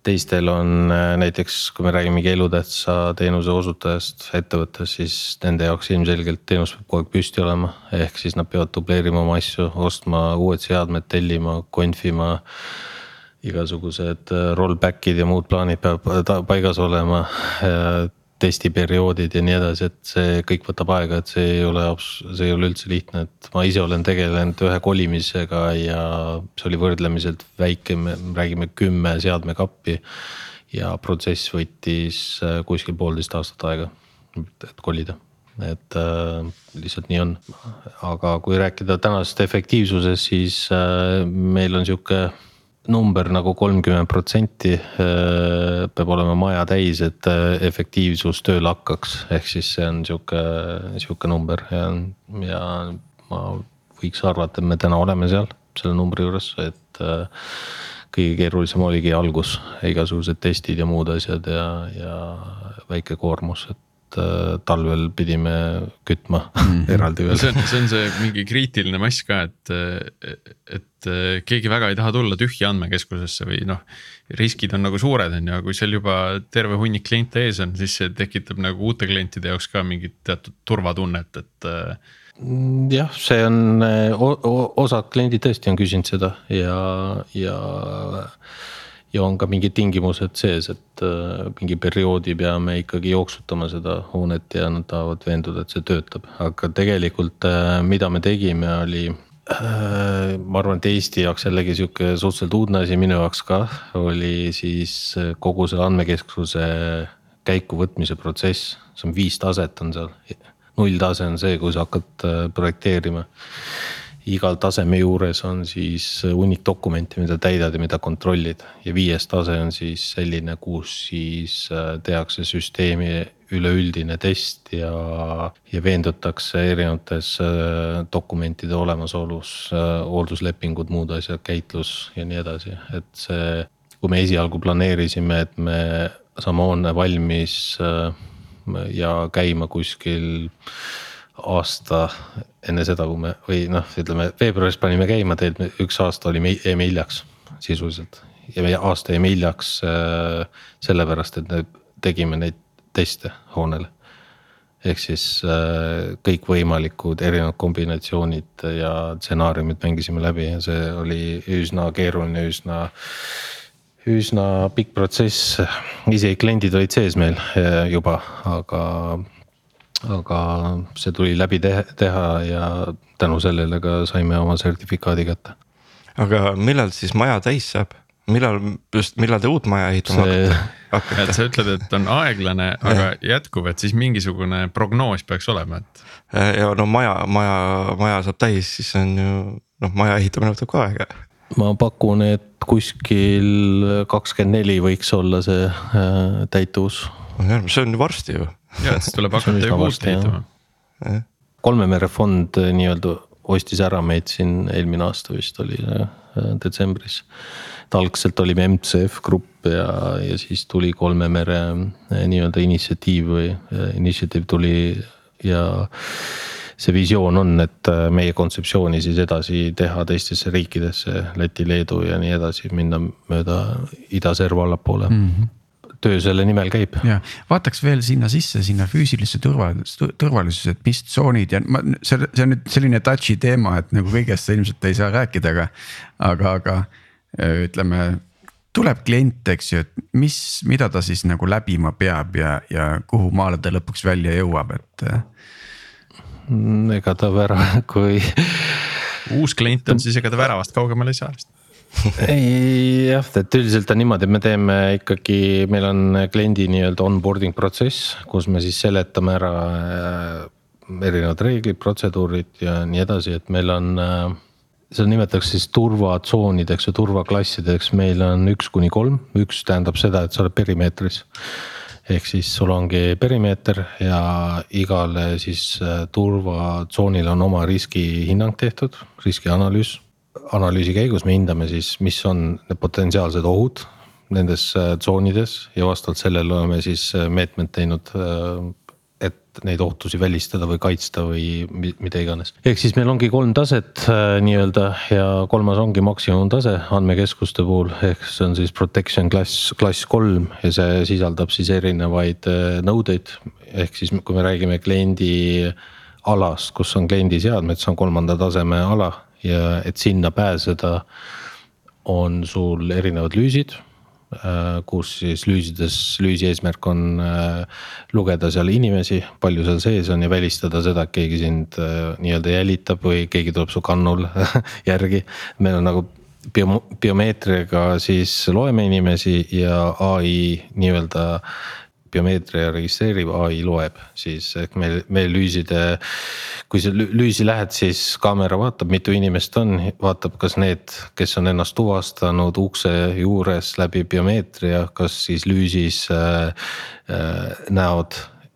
teistel on äh, näiteks, kui me räägime mingi elutähtsa teenuse osutajast ettevõttes, siis nende jaoks ilmselgelt teenus peab kogu aeg püsti olema. ehk siis nad peavad dubleerima oma asju, ostma uued seadmed, tellima, konfima igasugused äh, rollback'id ja muud plaanid peavad paigas olema testiperioodid ja nii edasi, et see kõik võtab aega, et see ei ole, see ei ole üldse lihtne, et ma ise olen tegelenud ühe kolimisega ja see oli võrdlemiselt väike, me räägime kümme seadmekappi. ja protsess võttis äh, kuskil poolteist aastat aega, et kolida et äh, lihtsalt nii on, aga kui rääkida tänasest efektiivsusest, siis äh, meil on sihuke number nagu kolmkümmend protsenti äh, peab olema maja täis, et äh, efektiivsus tööle hakkaks, ehk siis see on sihuke, sihuke number. Ja, ja ma võiks arvata, et me täna oleme seal selle numbri juures, et äh, kõige keerulisem oligi algus, igasugused testid ja muud asjad ja, ja väike koormus, et talvel pidime kütma mm eraldi veel. see on, see on see mingi kriitiline mass ka, et, et keegi väga ei taha tulla tühja andmekeskusesse või noh. riskid on nagu suured, on ju, aga kui seal juba terve hunnik kliente ees on, siis see tekitab nagu uute klientide jaoks ka mingit teatud turvatunnet, et mm, jah, see on, osad kliendid tõesti on küsinud seda ja, ja ja on ka mingid tingimused sees, et äh, mingi perioodi peame ikkagi jooksutama seda hoonet ja nad tahavad veenduda, et see töötab, aga tegelikult äh, mida me tegime, oli äh, ma arvan, et Eesti jaoks jällegi sihuke suhteliselt uudne asi, minu jaoks ka, oli siis kogu selle andmekeskuse käikuvõtmise protsess, see on viis taset on seal. nulltase on see, kui sa hakkad projekteerima igal taseme juures on siis hunnik dokumente, mida täidad ja mida kontrollid ja viies tase on siis selline, kus siis äh, tehakse süsteemi üleüldine test ja, ja veendutakse erinevates äh, dokumentide olemasolus, äh, hoolduslepingud, muud asjad, käitlus ja nii edasi, et see. kui me esialgu planeerisime, et me saame hoone valmis ja käima kuskil aasta enne seda, kui me või noh, ütleme veebruaris panime käima, tegelikult üks aasta olime, jäime hiljaks sisuliselt. ja meie aasta jäime hiljaks äh, sellepärast, et me tegime neid teste hoonele. ehk siis äh, kõikvõimalikud erinevad kombinatsioonid ja stsenaariumid mängisime läbi ja see oli üsna keeruline, üsna üsna pikk protsess, isegi kliendid olid sees meil äh, juba, aga aga see tuli läbi teha, teha ja tänu sellele ka saime oma sertifikaadi kätte. aga millal siis maja täis saab, millal just, millal te uut maja ehitama see... hakkate? et sa ütled, et on aeglane, aga jätkuv, et siis mingisugune prognoos peaks olema, et. ja no maja, maja, maja saab täis, siis on ju noh, maja ehitamine võtab ka aega. ma pakun, et kuskil kakskümmend neli võiks olla see äh, täituvus. see on ju varsti ju ja, et siis tuleb hakata juba uut ehitama. kolme mere fond äh, nii-öelda ostis ära meid siin eelmine aasta vist oli äh, detsembris. et algselt olime MCF Grupp ja, ja siis tuli kolme mere äh, nii-öelda initsiatiiv või initsiatiiv tuli ja see visioon on, et meie kontseptsiooni siis edasi teha teistesse riikidesse, Läti, Leedu ja nii edasi, minna mööda idaserva allapoole mm. -hmm töö selle nimel käib. ja vaataks veel sinna sisse, sinna füüsilisse turvalisuse, turvalisuse, et mis tsoonid ja ma, see, see on nüüd selline touch'i teema, et nagu kõigest sa ilmselt ei saa rääkida, aga, aga, aga ütleme tuleb klient, eks ju, et mis, mida ta siis nagu läbima peab ja, ja kuhu maale ta lõpuks välja jõuab, et. ega ta vära, kui. uus klient on, siis ega ta väravast kaugemale ei saa vist ei jah, et üldiselt on niimoodi, et me teeme ikkagi, meil on kliendi nii-öelda onboarding protsess, kus me siis seletame ära äh, erinevad reeglid, protseduurid ja nii edasi, et meil on äh, seda nimetatakse siis turvatsoonideks ja turvaklassideks, meil on üks kuni kolm, üks tähendab seda, et sa oled perimeetris. ehk siis sul ongi perimeeter ja igale siis äh, turvatsoonile on oma riskihinnang tehtud, riskianalüüs analüüsi käigus me hindame siis, mis on need potentsiaalsed ohud nendes äh, tsoonides ja vastavalt sellele oleme siis äh, meetmed teinud äh, et neid ohtusi välistada või kaitsta või mida iganes. ehk siis meil ongi kolm taset nii-öelda ja kolmas ongi maksimumtase andmekeskuste puhul, ehk see on siis protection class, klass kolm ja see sisaldab siis erinevaid nõudeid. ehk siis, kui me räägime kliendi alast, kus on kliendi seadmed, see on kolmanda taseme ala ja et sinna pääseda, on sul erinevad lüüsid äh, kus siis lüüsides, lüüsi eesmärk on äh, lugeda seal inimesi, palju seal sees on ja välistada seda, et keegi sind äh, nii-öelda jälitab või keegi tuleb su kannul järgi. meil on nagu bio, biomeetriaga siis loeme inimesi ja ai nii-öelda biomeetria registreerib, ai loeb siis ehk meil, meil lüüside. kui sa lüüsi lähed, siis kaamera vaatab, mitu inimest on, vaatab, kas need, kes on ennast tuvastanud ukse juures läbi biomeetria, kas siis lüüsis äh, äh, näod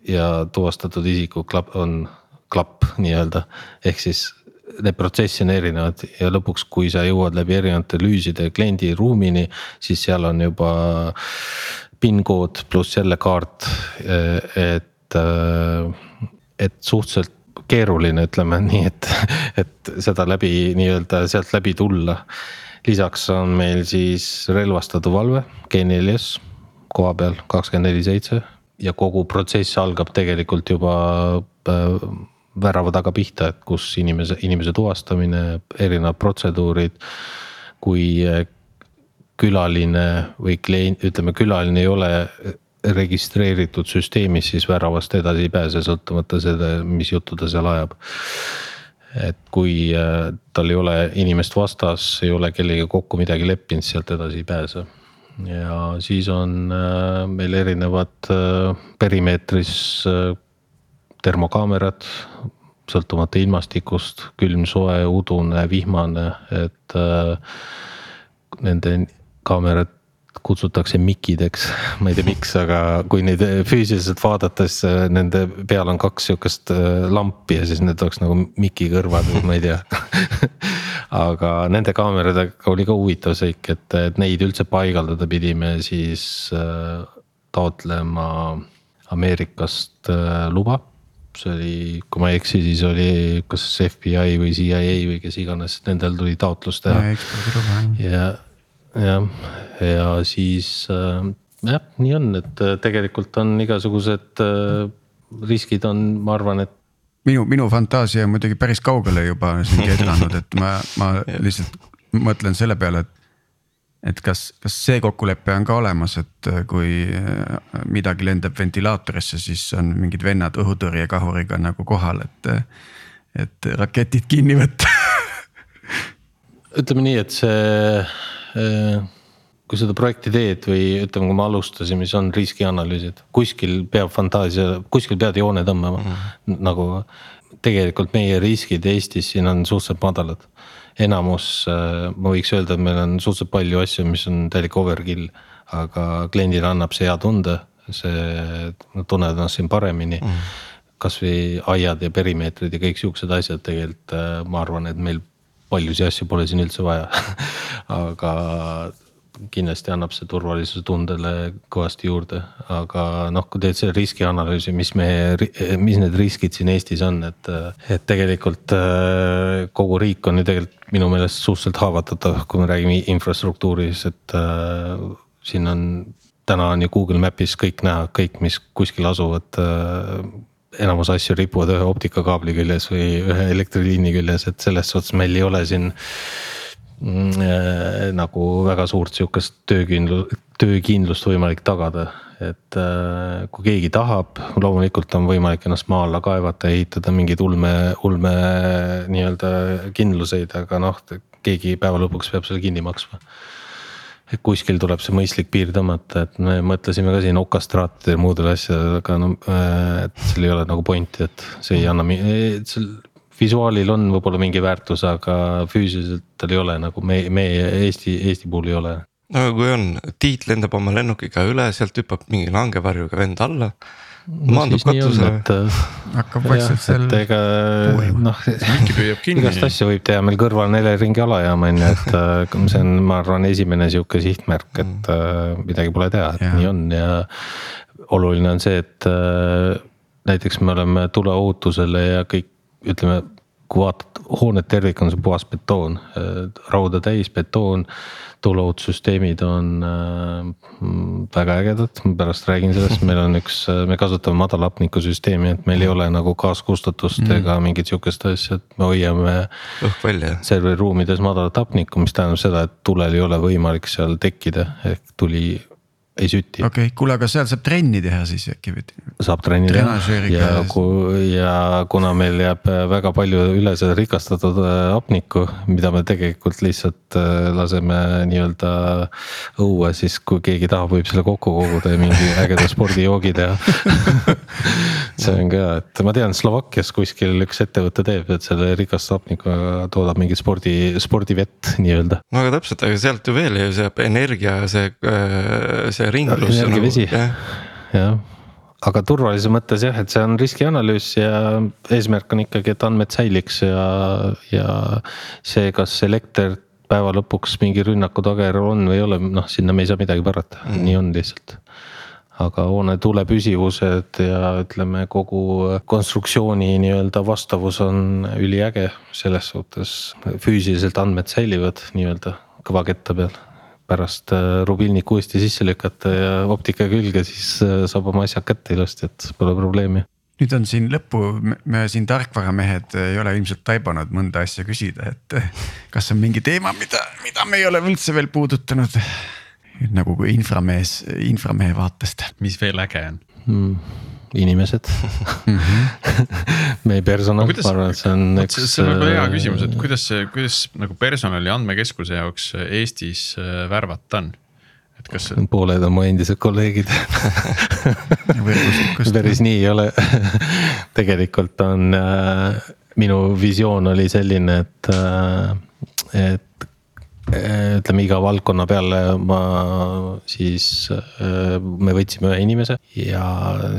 ja tuvastatud isiku klapp on klapp nii-öelda, ehk siis need protsessi on erinevad ja lõpuks, kui sa jõuad läbi erinevate lüüside kliendi ruumini, siis seal on juba PIN kood pluss jälle kaart, et, et suhteliselt keeruline, ütleme nii, et, et seda läbi nii-öelda sealt läbi tulla. lisaks on meil siis relvastatud valve G4S koha peal kakskümmend neli seitse ja kogu protsess algab tegelikult juba äh, värava taga pihta, et kus inimese, inimese tuvastamine, erinevad protseduurid. kui külaline või klient, ütleme külaline ei ole registreeritud süsteemis, siis väravast edasi ei pääse, sõltumata seda, mis juttu ta seal ajab. et kui äh, tal ei ole inimest vastas, ei ole kellegagi kokku midagi leppinud, sealt edasi ei pääse. ja siis on äh, meil erinevad äh, perimeetris termokaamerad, sõltumata ilmastikust, külm, soe, udune, vihmane, et nende kaamerad kutsutakse mikideks, ma ei tea, miks, aga kui neid füüsiliselt vaadata, siis äh, nende peal on kaks sihukest äh, lampi ja siis need oleks nagu miki kõrvad või ma ei tea. Aga nende kaameradega oli ka huvitav seik, et, et neid üldse paigaldada pidime siis äh, taotlema Ameerikast luba. See oli, kui ma ei eksi, siis oli kas FBI või CIA või kes iganes, nendel tuli taotlus teha. ja, jah, ja siis äh, jah, nii on, et äh, tegelikult on igasugused äh, riskid on, ma arvan, et minu, minu fantaasia on muidugi päris kaugele juba siin kedranud, et ma, ma lihtsalt mõtlen selle peale, et. et kas, kas see kokkulepe on ka olemas, et kui midagi lendab ventilaatorisse, siis on mingid vennad õhutõrjekahuriga nagu kohal, et, et raketid kinni võtta ütleme nii, et see kui seda projekti teed või ütleme, kui me alustasime, siis on riskianalüüsid, kuskil peab fantaasia, kuskil pead joone tõmbama mm. -hmm. nagu tegelikult meie riskid Eestis siin on suhteliselt madalad. enamus, äh, ma võiks öelda, et meil on suhteliselt palju asju, mis on täielik overkill, aga kliendile annab see hea tunde, see, nad tunnevad ennast siin paremini mm. -hmm kasvõi aiad ja perimeetrid ja kõik siuksed asjad tegelikult äh, ma arvan, et meil paljusid asju pole siin üldse vaja aga kindlasti annab see turvalisuse tundele kõvasti juurde, aga noh, kui teed selle riskianalüüsi, mis me, mis need riskid siin Eestis on, et. et tegelikult äh, kogu riik on ju tegelikult minu meelest suhteliselt haavatatav, kui me räägime infrastruktuuris, et äh, siin on. täna on ju Google Map'is kõik näha, kõik, mis kuskil asuvad äh, enamus asju ripuvad ühe optikakaabli küljes või ühe elektriliini küljes, et selles suhtes meil ei ole siin mm, äh, nagu väga suurt sihukest töökindlust, töökindlust võimalik tagada. et äh, kui keegi tahab, loomulikult on võimalik ennast maa alla kaevata, ehitada mingeid ulme, ulme nii-öelda kindluseid, aga noh, keegi päeva lõpuks peab selle kinni maksma et kuskil tuleb see mõistlik piir tõmmata, et me mõtlesime ka siin okastraatide ja muudele asjadele, aga no, äh, et seal ei ole nagu pointi, et see ei anna, seal visuaalil on võib-olla mingi väärtus, aga füüsiliselt tal ei ole nagu me, meie Eesti, Eesti puhul ei ole. no aga kui on, Tiit lendab oma lennukiga üle, sealt hüppab mingi langevarjuga vend alla maandub katusele. Äh, hakkab vaikselt seal. et ega noh, igast asju võib teha, meil kõrval on Eleringi alajaam on ju, et äh, see on, ma arvan, esimene sihuke sihtmärk, et äh, midagi pole teha, et ja. nii on ja. oluline on see, et näiteks me oleme tuleohutusele ja kõik ütleme, kui vaatad hoonet tervikuna, see on puhas betoon, rauda täis betoon tuleohutussüsteemid on äh, väga ägedad, ma pärast räägin sellest, meil on üks, äh, me kasutame madalhapnikusüsteemi, et meil ei ole nagu gaaskustatust mm. ega mingit sihukest asja, et me hoiame. õhk välja. serveriruumides madalat hapnikku, mis tähendab seda, et tulel ei ole võimalik seal tekkida, ehk tuli ei süti. okei okay., kuule, aga seal saab trenni teha siis äkki või? saab trenni teha ja kui ja kuna meil jääb väga palju üle seda rikastatud äh, hapnikku, mida me tegelikult lihtsalt äh, laseme nii-öelda õue, siis kui keegi tahab, võib selle kokku koguda ja mingi ägeda spordijoogi teha see on ka et ma tean, Slovakkias kuskil üks ettevõte teeb, et selle rikastatud hapnikuga toodab mingit spordi, spordivett nii-öelda. no aga täpselt, aga sealt ju veel ju see energia, see, äh, see see ringlus. energiavesi jah aga turvalisuse mõttes jah, et see on riskianalüüs ja eesmärk on ikkagi, et andmed säiliks ja, ja see, kas elekter päeva lõpuks mingi rünnaku tagajärjel on või ei ole, noh, sinna me ei saa midagi parata mm., nii on lihtsalt. aga hoone tuulepüsivused ja ütleme, kogu konstruktsiooni nii-öelda vastavus on üliäge, selles suhtes füüsiliselt andmed säilivad nii-öelda kõvaketta peal pärast äh, rubilnik uuesti sisse lükata ja optika külge, siis äh, saab oma asjad kätte ilusti, et pole probleemi. nüüd on siin lõppu, me siin tarkvaramehed ei ole ilmselt taibanud mõnda asja küsida, et kas on mingi teema, mida, mida me ei ole üldse veel puudutanud. nagu inframees, inframehe vaatest. mis veel äge on hmm.? Inimesed mm. -hmm. meie personal, ma arvan, et see on üks. see on võib-olla hea küsimus, et kuidas see, kuidas nagu personali andmekeskuse jaoks Eestis äh, värvata on? et kas pooled on mu endised kolleegid päris nii ei ole tegelikult on äh, minu visioon oli selline, et äh,, et äh, ütleme iga valdkonna peale ma siis äh,, me võtsime ühe inimese ja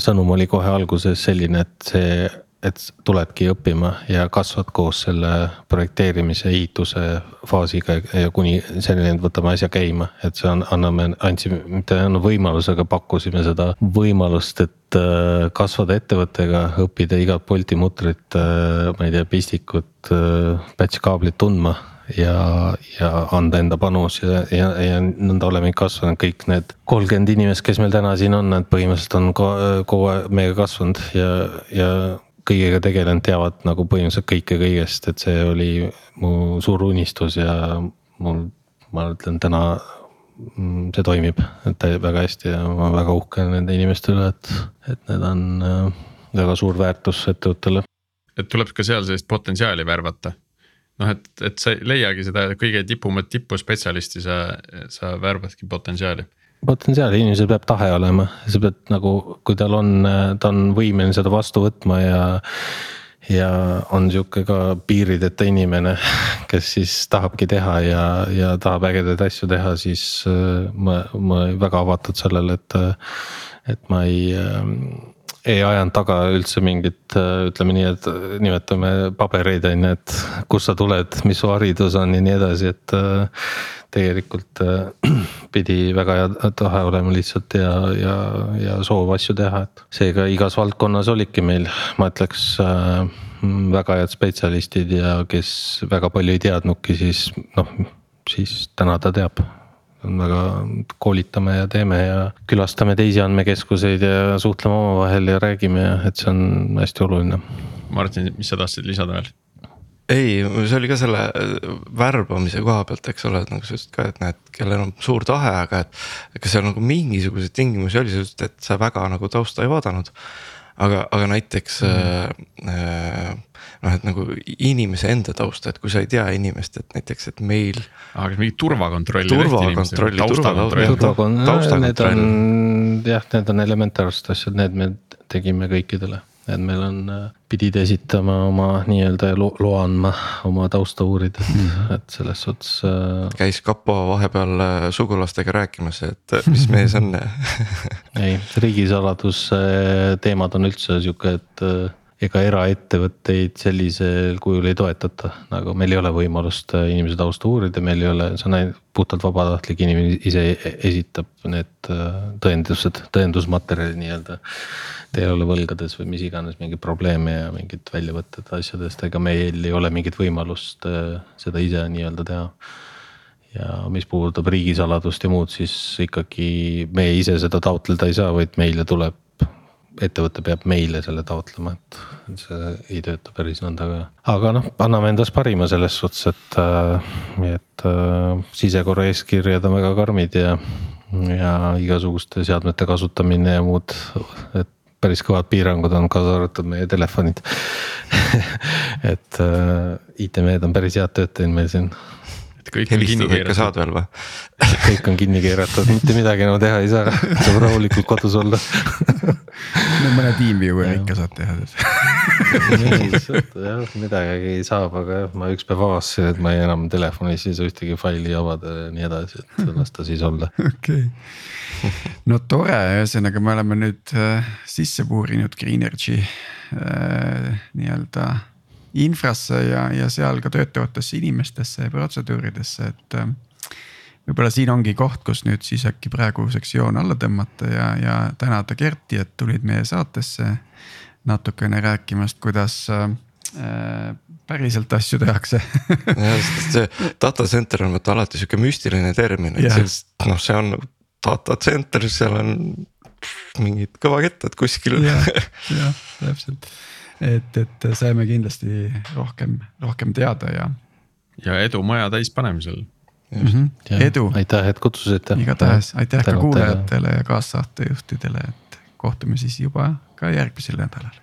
sõnum oli kohe alguses selline, et see et tuledki õppima ja kasvad koos selle projekteerimise, ehituse faasiga ja kuni selleni, et võtame asja käima, et see on, anname, andsime, mitte ei andnud võimaluse, aga pakkusime seda võimalust, et äh, kasvada ettevõttega, õppida igat Bolti mutrit, äh, ma ei tea, pistikut, äh, batch kaablit tundma ja, ja anda enda panus ja, ja, ja nõnda olemegi kasvanud kõik need kolmkümmend inimest, kes meil täna siin on, nad põhimõtteliselt on kogu aeg meiega kasvanud ja, ja kõigega tegelenud, teavad nagu põhimõtteliselt kõike kõigest, et see oli mu suur unistus ja mul, ma ütlen täna mm, see toimib, et väga hästi ja ma väga uhke nende inimeste üle, et, et need on äh, väga suur väärtus ettevõttele. et tuleb ka seal sellist potentsiaali värvata. Noh, et, et sa ei leiagi seda kõige tipumat tippuspetsialisti, sa, sa värvadki potentsiaali potentsiaali, inimesel peab tahe olema, sa pead nagu, kui tal on, ta on võimeline seda vastu võtma ja. ja on sihuke ka piirideta inimene, kes siis tahabki teha ja, ja tahab ägedaid asju teha, siis äh, ma, ma väga avatud sellele, et. et ma ei äh, ei ajanud taga üldse mingit, ütleme nii, et nimetame pabereid on ju, et kust sa tuled, mis su haridus on ja nii edasi, et tegelikult äh, pidi väga hea tahe olema lihtsalt ja, ja, ja soov asju teha, et seega igas valdkonnas olidki meil, ma ütleks äh, väga head spetsialistid ja kes väga palju ei teadnudki, siis noh, siis täna ta teab väga koolitame ja teeme ja külastame teisi andmekeskuseid ja suhtleme omavahel ja räägime ja et see on hästi oluline. Martin, mis sa tahtsid lisada veel? ei, see oli ka selle äh, värbamise koha pealt, eks ole, et nagu sa ütlesid ka, et näed, kellel on suur tahe, aga et. kas seal nagu mingisuguseid tingimusi oli, sa ütlesid, et sa väga nagu tausta ei vaadanud. aga, aga näiteks mm. äh, noh, et nagu inimese enda tausta, et kui sa ei tea inimest, et näiteks, et meil. aga mingi turvakontrolli. turvakontrolli, taustakontrolli. Need on jah, need on elementaarsed asjad, need me tegime kõikidele et meil on, äh, pidid esitama oma nii-öelda loa andma oma tausta uurides mm, -hmm. et selles suhtes äh.... käis kapo vahepeal äh, sugulastega rääkimas, et mis mees on ei, riigisaladuse teemad on üldse sihuke, et ega eraettevõtteid sellisel kujul ei toetata, nagu meil ei ole võimalust inimese tausta uurida, meil ei ole, see on ainult puhtalt vabatahtlik inimene ise esitab need tõendused, tõendusmaterjali nii-öelda ole võlgades või mis iganes mingeid probleeme ja mingit väljavõtted asjadest, ega meil ei ole mingit võimalust äh, seda ise nii-öelda teha. ja mis puudutab riigisaladust ja muud, siis ikkagi meie ise seda taotleda ei saa, vaid meile tuleb, ettevõte peab meile selle taotlema, et see ei tööta päris nõnda ka. aga noh, anname endast parima selles suhtes, et, äh, et äh, sisekorra eeskirjad on väga karmid ja ja igasuguste seadmete kasutamine ja muud, et päris kõvad piirangud on, kaasa arvatud meie telefonid et äh, IT-mehed on päris head tööd teinud meil siin. Helistada ikka saad veel või? kõik on kinni keeratud, mitte midagi enam teha ei saa, saab rahulikult kodus olla. No mõne tiimview'i ikka saad teha jah, midagi saab, aga jah, ma üks päev avastasin, et ma ei enam telefonis ei saa ühtegi faili avada ja nii edasi, et las ta siis olla. okei. Okay no tore, ühesõnaga me oleme nüüd äh, sisse puurinud Greenergy äh, nii-öelda infrasse ja, ja seal ka töötavatesse inimestesse ja protseduuridesse, et äh,. võib-olla siin ongi koht, kus nüüd siis äkki praeguseks joon alla tõmmata ja, ja tänada Kerti, et tulid meie saatesse natukene rääkimast, kuidas äh, päriselt asju tehakse jah, sest see data center on vaata alati sihuke müstiline termin, et yeah. noh, see on data center, seal on mingid kõvakettad kuskil. jah, täpselt, et, et saime kindlasti rohkem, rohkem teada ja. ja edu maja täispanemisel. Mm -hmm. edu. aitäh, et kutsusite. igatahes aitäh ka kuulajatele ja kaassaatejuhtidele, et kohtume siis juba ka järgmisel nädalal.